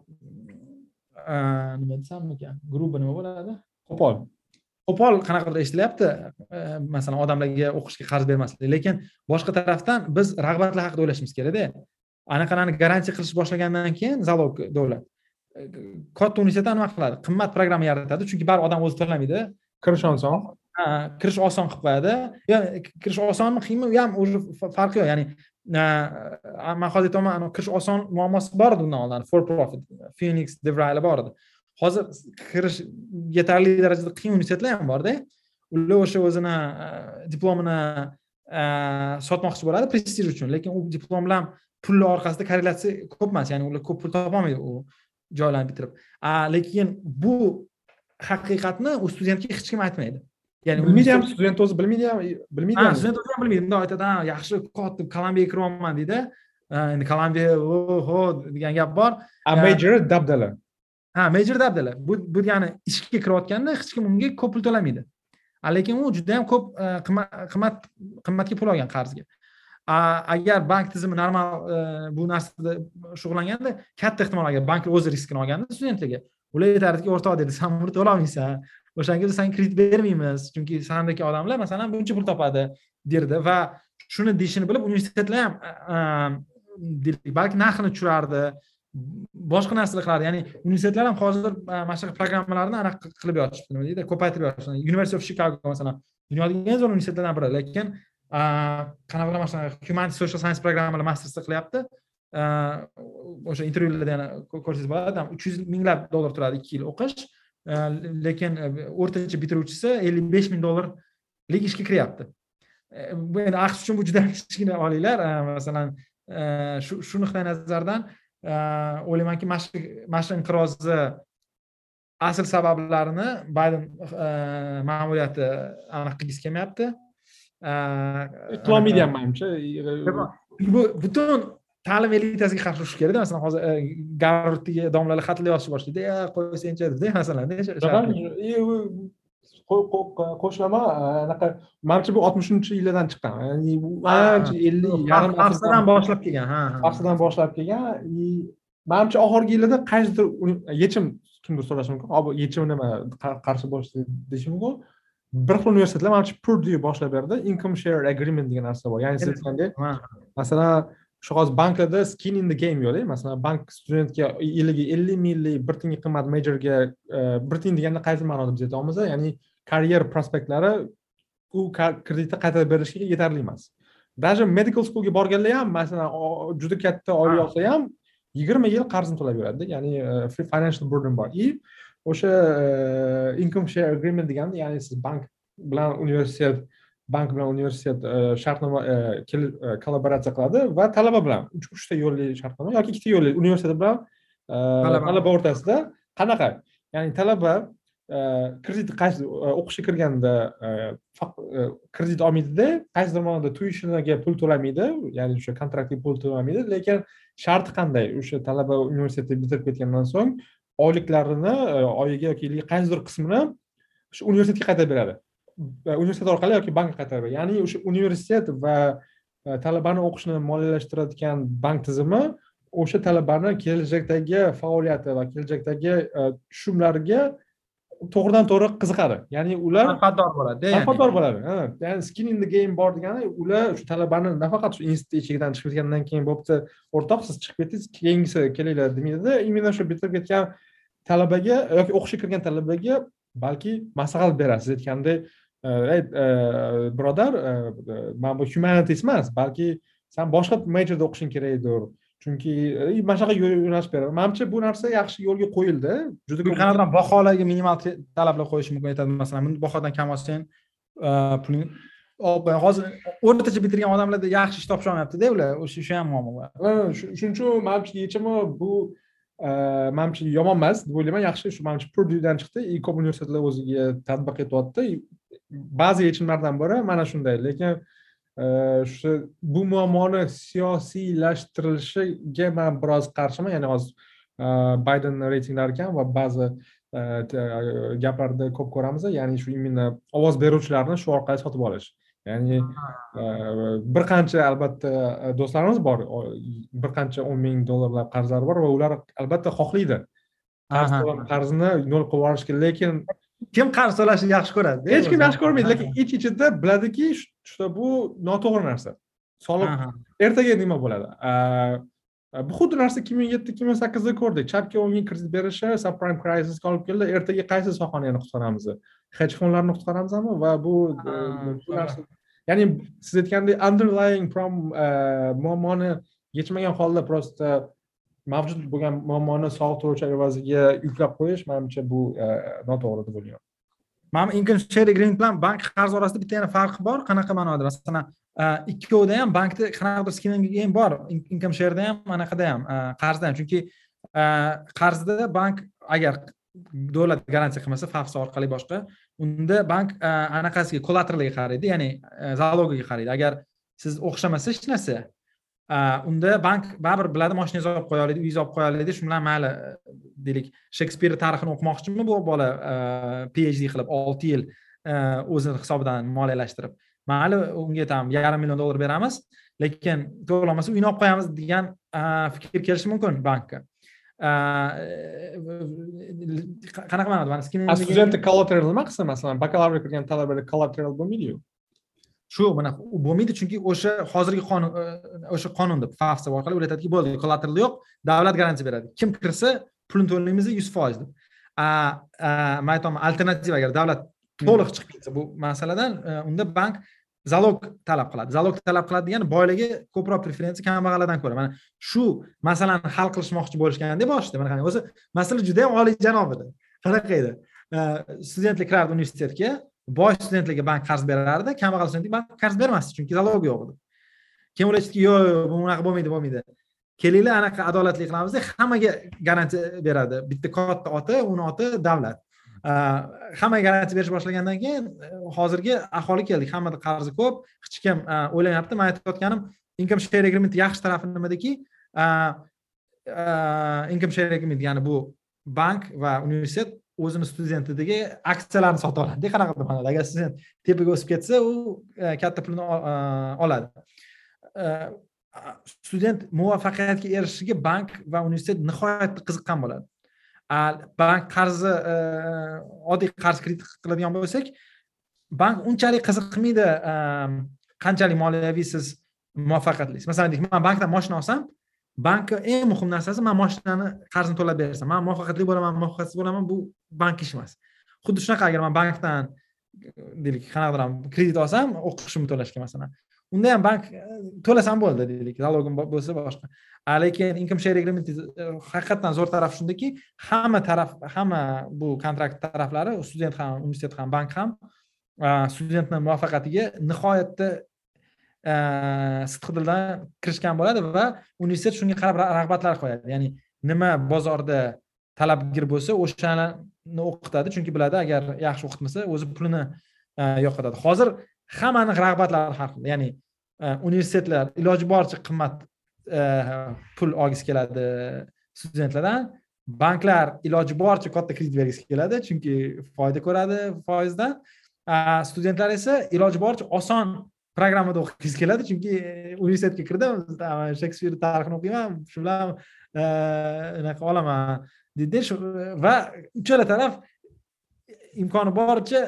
nima desam ekan грубо nima bo'ladi? Qo'pol. Qo'pol qanaqadir eshitilyapti masalan odamlarga o'qishga qarz bermaslik. Lekin boshqa tarafdan biz rag'batlar haqida o'ylashimiz kerakda. Anaqalarni garantiya qilish boshlagandan keyin zalog davlat katta universitetlar nima qiladi? Qimmat programma yaratadi. Chunki baribir odam o'zi to'lamaydi. Kirish oson. Kirish oson qilib qo'yadi. Kirish osonmi qiyinmi u ham уже farqi yo'q. Ya'ni man hozir aytyapman kirish oson muammosi bor edi undan oldin for profit phoenix devraylar bor edi hozir kirish yetarli darajada qiyin universitetlar ham borda. Ular o'sha o'zini e, diplomini e, sotmoqchi bo'ladi prestij uchun. Lekin u diplom bilan pulni orqasida korrelyatsiya ko'p emas. Ya'ni ular ko'p pul topolmaydi u joylarni bitirib. Lekin bu haqiqatni u studentga hech kim aytmaydi. Ya'ni bilmaydi ham student o'zi bilmaydi ham bilmaydi ham. student o'zi ham bilmaydi. Bundoq aytadi ha yaxshi katta kolumbiyaga kiryapman deydi. Endi kolumbiya oho degan gap bor. A major dabdala ha major deyaptilar bu bu degani ishga kirayotganda hech kim unga ko'p pul to'lamaydi. Lekin u juda yam ko'p e, qimmat qimmatga pul olgan qarzga. Agar bank tizimi normal e, bu narsada shug'ullanganda katta ehtimol agar bank o'zi riskini olganda studentlarga ular aytardiki o'rtoq dedi san buni to'lolmaysan o'shanga biz sanga kredit bermaymiz. Chunki sandagi odamlar masalan buncha pul topadi derdi. Va shuni deyishini bilib universitetlar ham balki narxini tushirardi. Boshqa narsalar qiladi ya'ni universitetlar ham hozir e, mana shunaqa programmalarni anaqa qilib yotishibdi nima deydi ko'paytirib yotishibdi university of chicago masalan dunyodagi eng zo'r universitetlardan biri lekin e, qanaqa mana shunaqa humanity social science programmalar mastersda qilyapti. E, o'sha intervyularda yana ko'rsangiz bo'ladi uch yuz minglab dollar turadi ikki yil o'qish. Lekin o'rtacha bitiruvchisi ellik besh ming dollarlik ishga kiryapti. Bu endi aqsh uchun bu juda kichkina olinglar masalan shu shu nuqtai nazardan o'ylaymanki mana shu mana shu inqirozni asl sabablarini bayden ma'muriyati aniq qilgisi kelmayapti. Qilolmaydi ham manimcha bu butun ta'lim elitasiga qarshi urush kerakda masalan hozir garvarddagi domlalar xatlar yozishni boshlaydi e qo'y senchi deda masalan qo'shlama anaqa manimcha bu oltmishinchi yillardan chiqqan. Ya'ni ancha ellik yarim asrdan boshlab kelgan ha asrdan boshlab kelgan. Manimcha oxirgi yillarda qaysidir yechim kimdir so'rashi mumkin. Bu yechim nima qarshi bo'lish deyishi mumkin. Bir xil universitetlar manimcha purdue boshlab berdi. Income share agreement degan narsa bor. Ya'ni siz aytgandek masalan shu hozir banklarda skin in the game yo'qda masalan bank studentga yiliga ellik minglik bir tiyinga qimmat majorga e, bir tiyin deganda qaysi ma'noda biz aytyapmiz ya'ni karyer prospektlari u kreditni qaytarib berishga yetarli emas. Даже medical schoolga borganlar ham masalan juda katta oylik olsa ham yigirma yil qarzini to'lab yuradida ya'ni e, financial burden bor. И o'sha e, income share agreement degani ya'ni siz bank bilan universitet bank bilan universitet e, shartnoma e, e, kollaboratsiya qiladi va talaba bilan uchta yo'lli shartnoma yoki ikkita yo'lli universitet bilan talaba. o'rtasida qanaqa? Ya'ni talaba kredit qaysi o'qishga kirganda kredit olmaydida qaysidir ma'noda tuishiniga pul to'lamaydi ya'ni o'sha kontraktga pul to'lamaydi lekin sharti qanday? O'sha talaba universitetni bitirib ketgandan so'ng oyliklarini oyiga yoki yiliga qaysidir qismini shu universitetga qaytarib beradi universitet orqali yoki bankka qaytarib ya'ni o'sha universitet va e, talabani o'qishini moliyalashtiradigan bank tizimi o'sha talabani kelajakdagi faoliyati va kelajakdagi e, tushumlariga to'g'ridan to'g'ri qiziqadi. Ya'ni ular manfaatdor bo'ladi manfaatdor bo'ladi ya'ni skin in the game bor degani ular shu talabani nafaqat shu institut eshigidan chiqib ketgandan keyin bo'pti o'rtoq siz chiqib ketdingiz keyingisi kelinglar demaydida именно shu bitirib ketgan talabaga yoki o'qishga kirgan talabaga balki maslahat beradi siz aytgandek birodar mana bu humanities emas balki san boshqa majorda o'qishing kerakdir. Chunki mana shunaqa yo'nalish beradi. Manimcha bu narsa yaxshi yo'lga qo'yildi. Juda ko'p qanaqadir baholarga minimal talablar qo'yish mumkin aytadi. Masalan bunday bahodan kam olsang puling hozir o'rtacha bitirgan odamlarda yaxshi ish topisha olmayaptida ular o'sha shu ham muammo shuning uchun manimcha yechimi bu manimcha yomon emas deb o'ylayman. Yaxshi shu manimcha purdudan chiqdi. Ko'p universitetlar o'ziga tadbiq etyapti ba'zi yechimlardan biri mana shunday lekin e, shu bu muammoni siyosiylashtirilishiga man biroz qarshiman. Ya'ni hozir e, bayden reytinglari kam va ba'zi e, gaplarda ko'p ko'ramiz ya'ni shu именно ovoz beruvchilarni shu orqali sotib olish. Ya'ni bir qancha albatta do'stlarimiz bor bir qancha o'n ming dollarlab qarzlari bor va ular albatta xohlaydi. Qarzini nol qilib yuborishga lekin kim qarz to'lashni yaxshi ko'radi? Hech kim yaxshi ko'rmaydi lekin ich ichida biladiki что bu noto'g'ri narsa. Soliq ertaga nima bo'ladi? Bu xuddi narsa ikki ming yetti ikki ming sakkizda ko'rdik. Chapga o'n yil kredit berishi subprime crisisga olib keldi. Ertaga qaysi sohani yana qutqaramiz? Hedge fondlarni qutqaramizmi? Va bu bu narsa ya'ni siz aytgandek underlying muammoni yechmagan holda просто mavjud bo'lgan muammoni soliq to'lovchi evaziga yuklab qo'yish manimcha bu e, noto'g'ri deb o'ylayman. Mani income share agreement bilan bank qarz orasida bitta yana farqi bor. Qanaqa ma'noda? Masalan e, ikkovida ham bankda qanaqadir skim bor. Income shareda ham anaqada ham e, qarzda ham. Chunki qarzda bank agar davlat garantiya qilmasa fafs orqali boshqa. Unda bank anaqasiga kollateralga qaraydi ya'ni zalogiga qaraydi. Agar siz o'xshamasa hech narsa. Unda bank baribir biladi moshinangizni olib qo'ya oladi uyingizni olib qo'ya oladi shu bilan mayli deylik. Shekspir tarixini o'qimoqchimi bu bola? Phd qilib olti yil o'zini hisobidan moliyalashtirib. Mayli unga там yarim million dollar beramiz lekin to'lamasa uyini olib qo'yamiz degan fikr kelishi mumkin bankka. Qanaqa ma'noda mana studentni collateral nima qilsa masalan bakalavriat kirgan talabada collateral bo'lmaydiyu shu mana bo'lmaydi chunki o'sha hozirgi qonun e, o'sha qonunda fafsa orqali ular aytadiki bo'ldi collateral yo'q davlat garantiya beradi. Kim kirsa pulini to'laymiz yuz foiz deb. Man aytyapman alternativa agar davlat to'liq chiqib ketsa bu masaladan e, unda bank zalog talab qiladi. Zalog talab qiladi degani boylarga ko'proq preferensiya kambag'allardan ko'ra. Mana shu masalani hal qilishmoqchi bo'lishganda boshida mana qarang o'zi masala juda yam oliyjanob edi. Qanaqa edi? E, Studentlar kirardi universitetga boy studentlarga bank qarz berardi. Kambag'al studentga bank qarz bermasdi chunki залог yo'q edi. Keyin ular aytishdiki yo'q yo'q bu unaqa bo'lmaydi bo'lmaydi. Kelinglar anaqa adolatli qilamiz hammaga garantiya beradi. Bitta katta oti uni oti davlat. Hammaga garantiya berish boshlagandan keyin e, hozirgi aholi keldik. Hammada qarzi ko'p. Hech kim e, o'ylamayapti man aytayotganim income share agreement yaxshi tarafi nimadaki e, income share agreement ya'ni bu bank va universitet o'zini studentidagi aksiyalarni sota oladi. Qanaqa bo'ladi agar student tepaga o'sib ketsa u e, katta pulni e, oladi. E, student muvaffaqiyatga erishishiga bank va universitet nihoyatda qiziqqan bo'ladi. Bank qarzi oddiy qarz kredit qiladigan bo'lsak bank unchalik qiziqmaydi qanchalik moliyaviy siz muvaffaqiyatlisiz masalan deylik man bankdan moshina olsam bankka eng muhim narsasi man moshinani qarzini to'lab bersam man muvaffaqiyatli bo'laman muvaffaqiyatsiz bo'laman bu bank ishi emas. Xuddi shunaqa agar man bankdan deylik qanaqadir kredit olsam o'qishimni to'lashga masalan. Unda ham bank e, to'lasam bo'ldi deylik. Zalogim bo'lsa boshqa. Lekin income share agreement e, haqiqatdan zo'r tarafi shundaki hamma taraf hamma bu kontrakt taraflari student ham universitet ham bank ham e, studentni muvaffaqiyatiga nihoyatda Э, sidqidildan kirishgan bo'ladi va universitet shunga qarab rag'batlar qo'yadi. Ya'ni nima bozorda talabgir bo'lsa o'shani o'qitadi. Chunki biladi agar yaxshi o'qitmasa o'zi pulini e, yo'qotadi. Hozir hammani rag'batlari har xil. Ya'ni e, universitetlar iloji boricha qimmat e, pul olgisi keladi studentlardan. Banklar iloji boricha katta kredit bergisi keladi chunki foyda ko'radi foizdan. Studentlar esa iloji boricha oson programmada o'qigisi keladi chunki universitetga kirdim shekspir tarixini o'qiyman shu bilan anaqa olaman deydi va uchala taraf imkoni boricha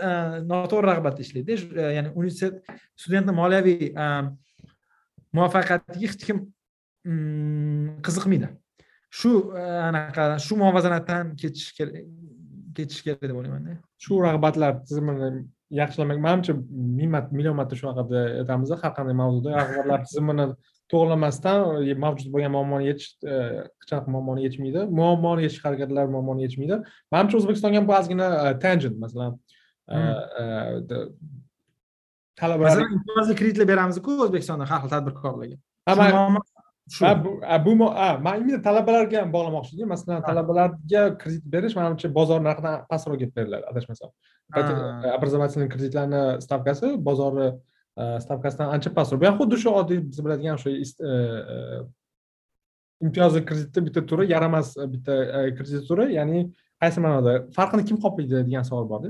noto'g'ri rag'batda ishlaydi ya'ni universitet studentni moliyaviy muvaffaqiyatiga hech kim qiziqmaydi shu anaqa shu muvozanatdan ketish kerak ketish kerak deb o'ylaymanda shu rag'batlar tizimini yaxshilamak. Manimcha ming marta million marta shunaqa aytamiz har qanday mavzuda rag'batlar tizimini to'g'irlamasdan mavjud bo'lgan muammoni yechish hech qanaqa muammoni yechmaydi muammoni yechish harakatlari muammoni yechmaydi manimcha o'zbekistonga ham ozgina tangent masalan talabalar masalan imtiyozli kreditlar beramizku o'zbekistonda har xil tadbirkorlarga bu man именно talabalarga ham bog'lamoqchi edim. Masalan talabalarga kredit berish manimcha bozor narxidan pastroq deb beriladi adashmasam. Образовательный kreditlarni stavkasi bozorni stavkasidan ancha pastroq. Bu ham xuddi shu oddiy biz biladigan o'sha imtiyozli kreditni bitta turi yaramas bitta kredit turi. Ya'ni qaysi ma'noda? Farqini kim qoplaydi degan savol borda.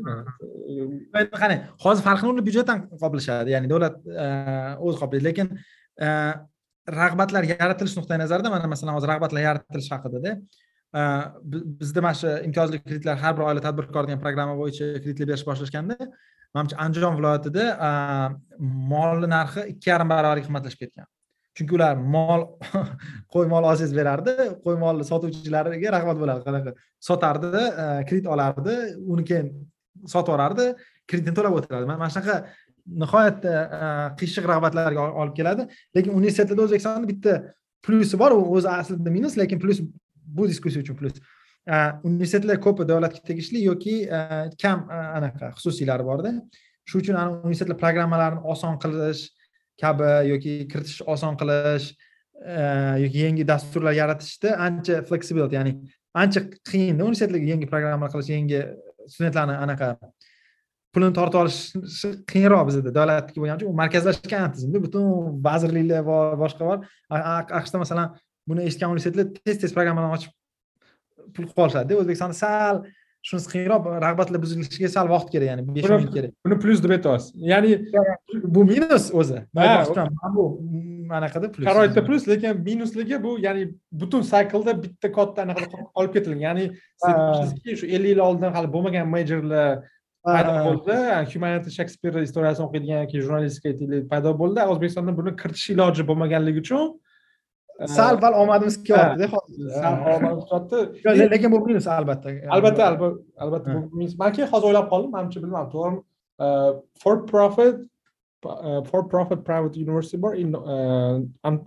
Qani hozir farqini ular byudjetdan qoplashadi. Ya'ni davlat o'zi qoplaydi. Lekin rag'batlar yaratilish nuqtai nazaridan mana masalan hozir rag'batlar yaratilishi haqidada e, bizda mana shu imtiyozli kreditlar har bir oila tadbirkor degan programma bo'yicha kreditlar berish boshlashganda manimcha andijon viloyatida e, molni narxi ikki yarim barobarga qimmatlashib ketgan. Chunki ular mol qo'y mol olsangiz berardi qo'y molni sotuvchilariga rag'bat bo'lardi qanaqa sotardi e, kredit olardi uni keyin sotib yuborardi kreditni to'lab o'tirardi. Mana shunaqa nihoyatda e, e, qiyshiq rag'batlarga olib keladi. Lekin universitetlarda o'zbekistonni bitta plyusi bor u o'zi aslida minus lekin plyus bu diskussiya uchun plyus e, universitetlar ko'pi davlatga tegishli yoki kam anaqa xususiylari borda. Shu uchun universitetlar programmalarini oson qilish kabi yoki kiritish oson qilish yoki yangi dasturlar yaratishda ancha flexibility ya'ni ancha qiyinda universitetlarga yangi programmalar qilish yangi studentlarni anaqa pulini tortib olish qiyinroq bizada davlatniki bo'lgani uchun u markazlashgan tizimda butun vazirliklar bor boshqa bor aqshda masalan buni eshitgan universitetlar tez tez programmalarni ochib pul qilib olishadida. O'zbekistonda sal shunisi qiyinroq rag'batlar buzilishiga sal vaqt kerak ya'ni besh o'n yil kerak. Buni plyus deb aytyapsiz ya'ni bu minus o'zi. Bu anaqada plyus. Sharoitda plyus lekin minusligi bu ya'ni butun sayklda bitta katta anaqa qolib ketilgan. Ya'ni shu ellik yil oldin hali bo'lmagan majorlar paydo bo'ldi. Humanity shekspir istoriyasini o'qiydigan keyin jurnalistika aytaylik paydo bo'ldi. O'zbekistonda buni kiritish iloji bo'lmaganligi uchun e, sal pal omadimiz kelyaptida hozir omad uchratdi. Le- lekin bu minus albatta. Albatta albatta bu minus- man keyin hozir o'ylab qoldim manimcha bilmadim to'g'rimi? For profit for profit private university bor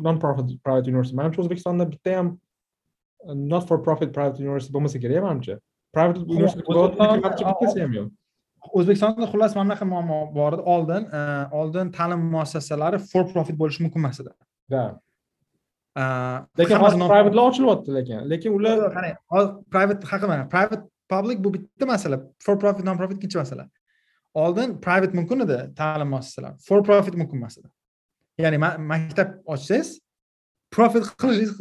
non profit private university. Manimcha o'zbekistonda bitta ham not for profit private university bo'lmasa kerak manimcha. Private university bittasi ham yo'q o'zbekistonda xullas mana bunaqa muammo bor edi. Oldin e, oldin ta'lim muassasalari for profit bo'lishi mumkin emas edi. Da E, lekin hozir privatelar ochilyapti lekin. Lekin ular qarang private haqi mana private public bu bitta masala. For profit non profit ikkinchi masala. Oldin private mumkin edi ta'lim muassasalari for profit mumkin emas edi. Ya'ni ma- maktab ochsangiz profit qilishingiz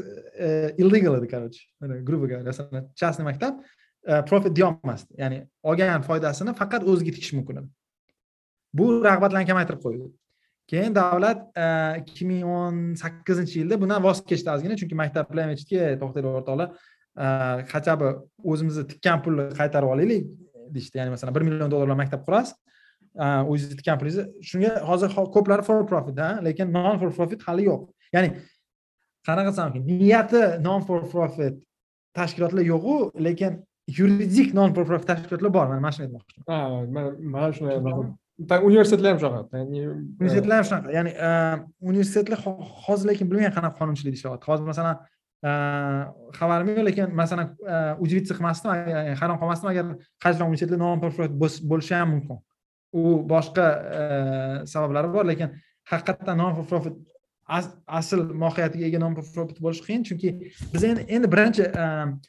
e, illegal edi короче. Грубо говоря частный maktab E, profit deyolmasdi. Ya'ni olgan foydasini faqat o'ziga tikish mumkin edi. Bu rag'batlarni kamaytirib qo'ydi. Keyin davlat e, ikki ming o'n sakkizinchi yilda bundan voz kechdi ozgina. Chunki maktablar ham to'xtanglar o'rtoqlar e, хотя бы o'zimizni tikkan pulni qaytarib olaylik? deyishdi. Ya'ni masalan bir million dollarlar maktab qurasiz o'zingizni tikkan pulingizni. Shunga hozir ko'plari for profit ha lekin non for profit hali yo'q. Ya'ni qanaqa desam niyati non for profit tashkilotlar yo'qu lekin yuridik non profit tashkilotlar bor mana mana shuni aytmoqchiman ha mana Ta- universitetlar ham shunaqa ya'ni universitetlar ham shunaqa ya'ni e, universitetlar ho- hozir lekin bilmayman qanaqa qonunchilik ishlayapti hozir masalan e, xabarim yo'q lekin masalan e, удивиться qilmasdim agar- hayron qolmasdim agar qaysidir universitetlar non profit bo'lishi ham mumkin. U boshqa e, sabablari bor lekin haqiqatdan non profit asl mohiyatiga ega non profit bo'lishi qiyin. Chunki biz endi endi birinchi e,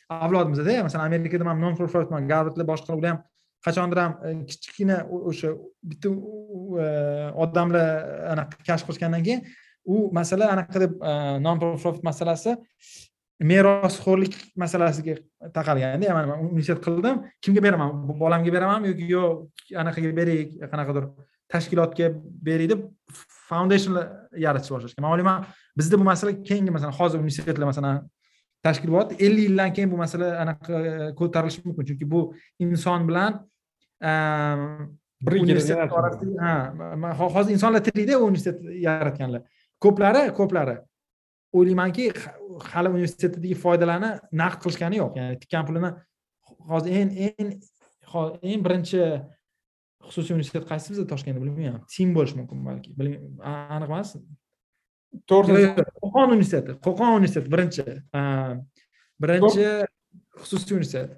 avlodimizda e, masalan amerikada man non profit garvardlar boshqa ular ham qachondir ham e, kichkina o'sha bitta odamlar anaqa kashf qilishgandan keyin u masala anaqa deb non profit masalasi merosxo'rlik masalasiga taqalganda man universitet qildim. Kimga beraman? Bu bolamga beramanmi yoki yo'q anaqaga beraylik qanaqadir tashkilotga beray deb foundationlar yaratishni boshlashgan. Man o'ylayman bizda bu masala keyingi masalan hozir universitetlar masalan tashkil bo'lyapti ellik yildan keyin bu masala anaqa ko'tarilishi mumkin. Chunki bu inson bilan ehm, universitet orasida ha ho- hozir insonlar tirikda universitet yaratganlar. Ko'plari ko'plari. O'ylaymanki ha- hali universitetdagi foydalarni naqd qilishgani yo'q. Ya'ni tikkan pulini hozir eng eng eng birinchi xususiy universitet qaysi bizda toshkentda bilmayman tim bo'lishi mumkin balki. Aniq emas yo'q, qo'qon universiteti qo'qon universiteti birinchi. Birinchi xususiy universitet.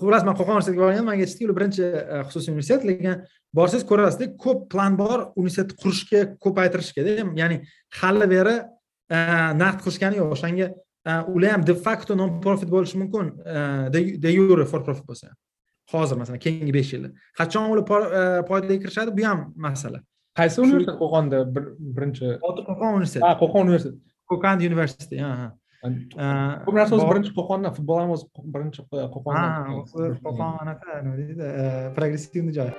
Xullas man qo'qon universitetiga borgandim manga aytishdiki ular birinchi a, xususiy universitet lekin borsangiz ko'rasizda ko'p plan bor universitetni qurishga ko'paytirishgada ya'ni hali beri a, naqd qilishgani yo'q. O'shanga a, ular ham de facto non profit bo'lishi mumkin de yure for profit bo'lsa hozir masalan keyingi besh yilda qachon ular foydaga kirishadi? Bu ham masala. Qaysi universitet qo'qonda bir- birinchi qo'qon universiteti. Ha qo'qon universiteti. Kokand University ha ha. ko'p narsa o'zi birinchi qo'qondan futbol ham o'zi birinchi qo'qondan. Qo'qon anaqa nima deydi, eh, progressivniy joy.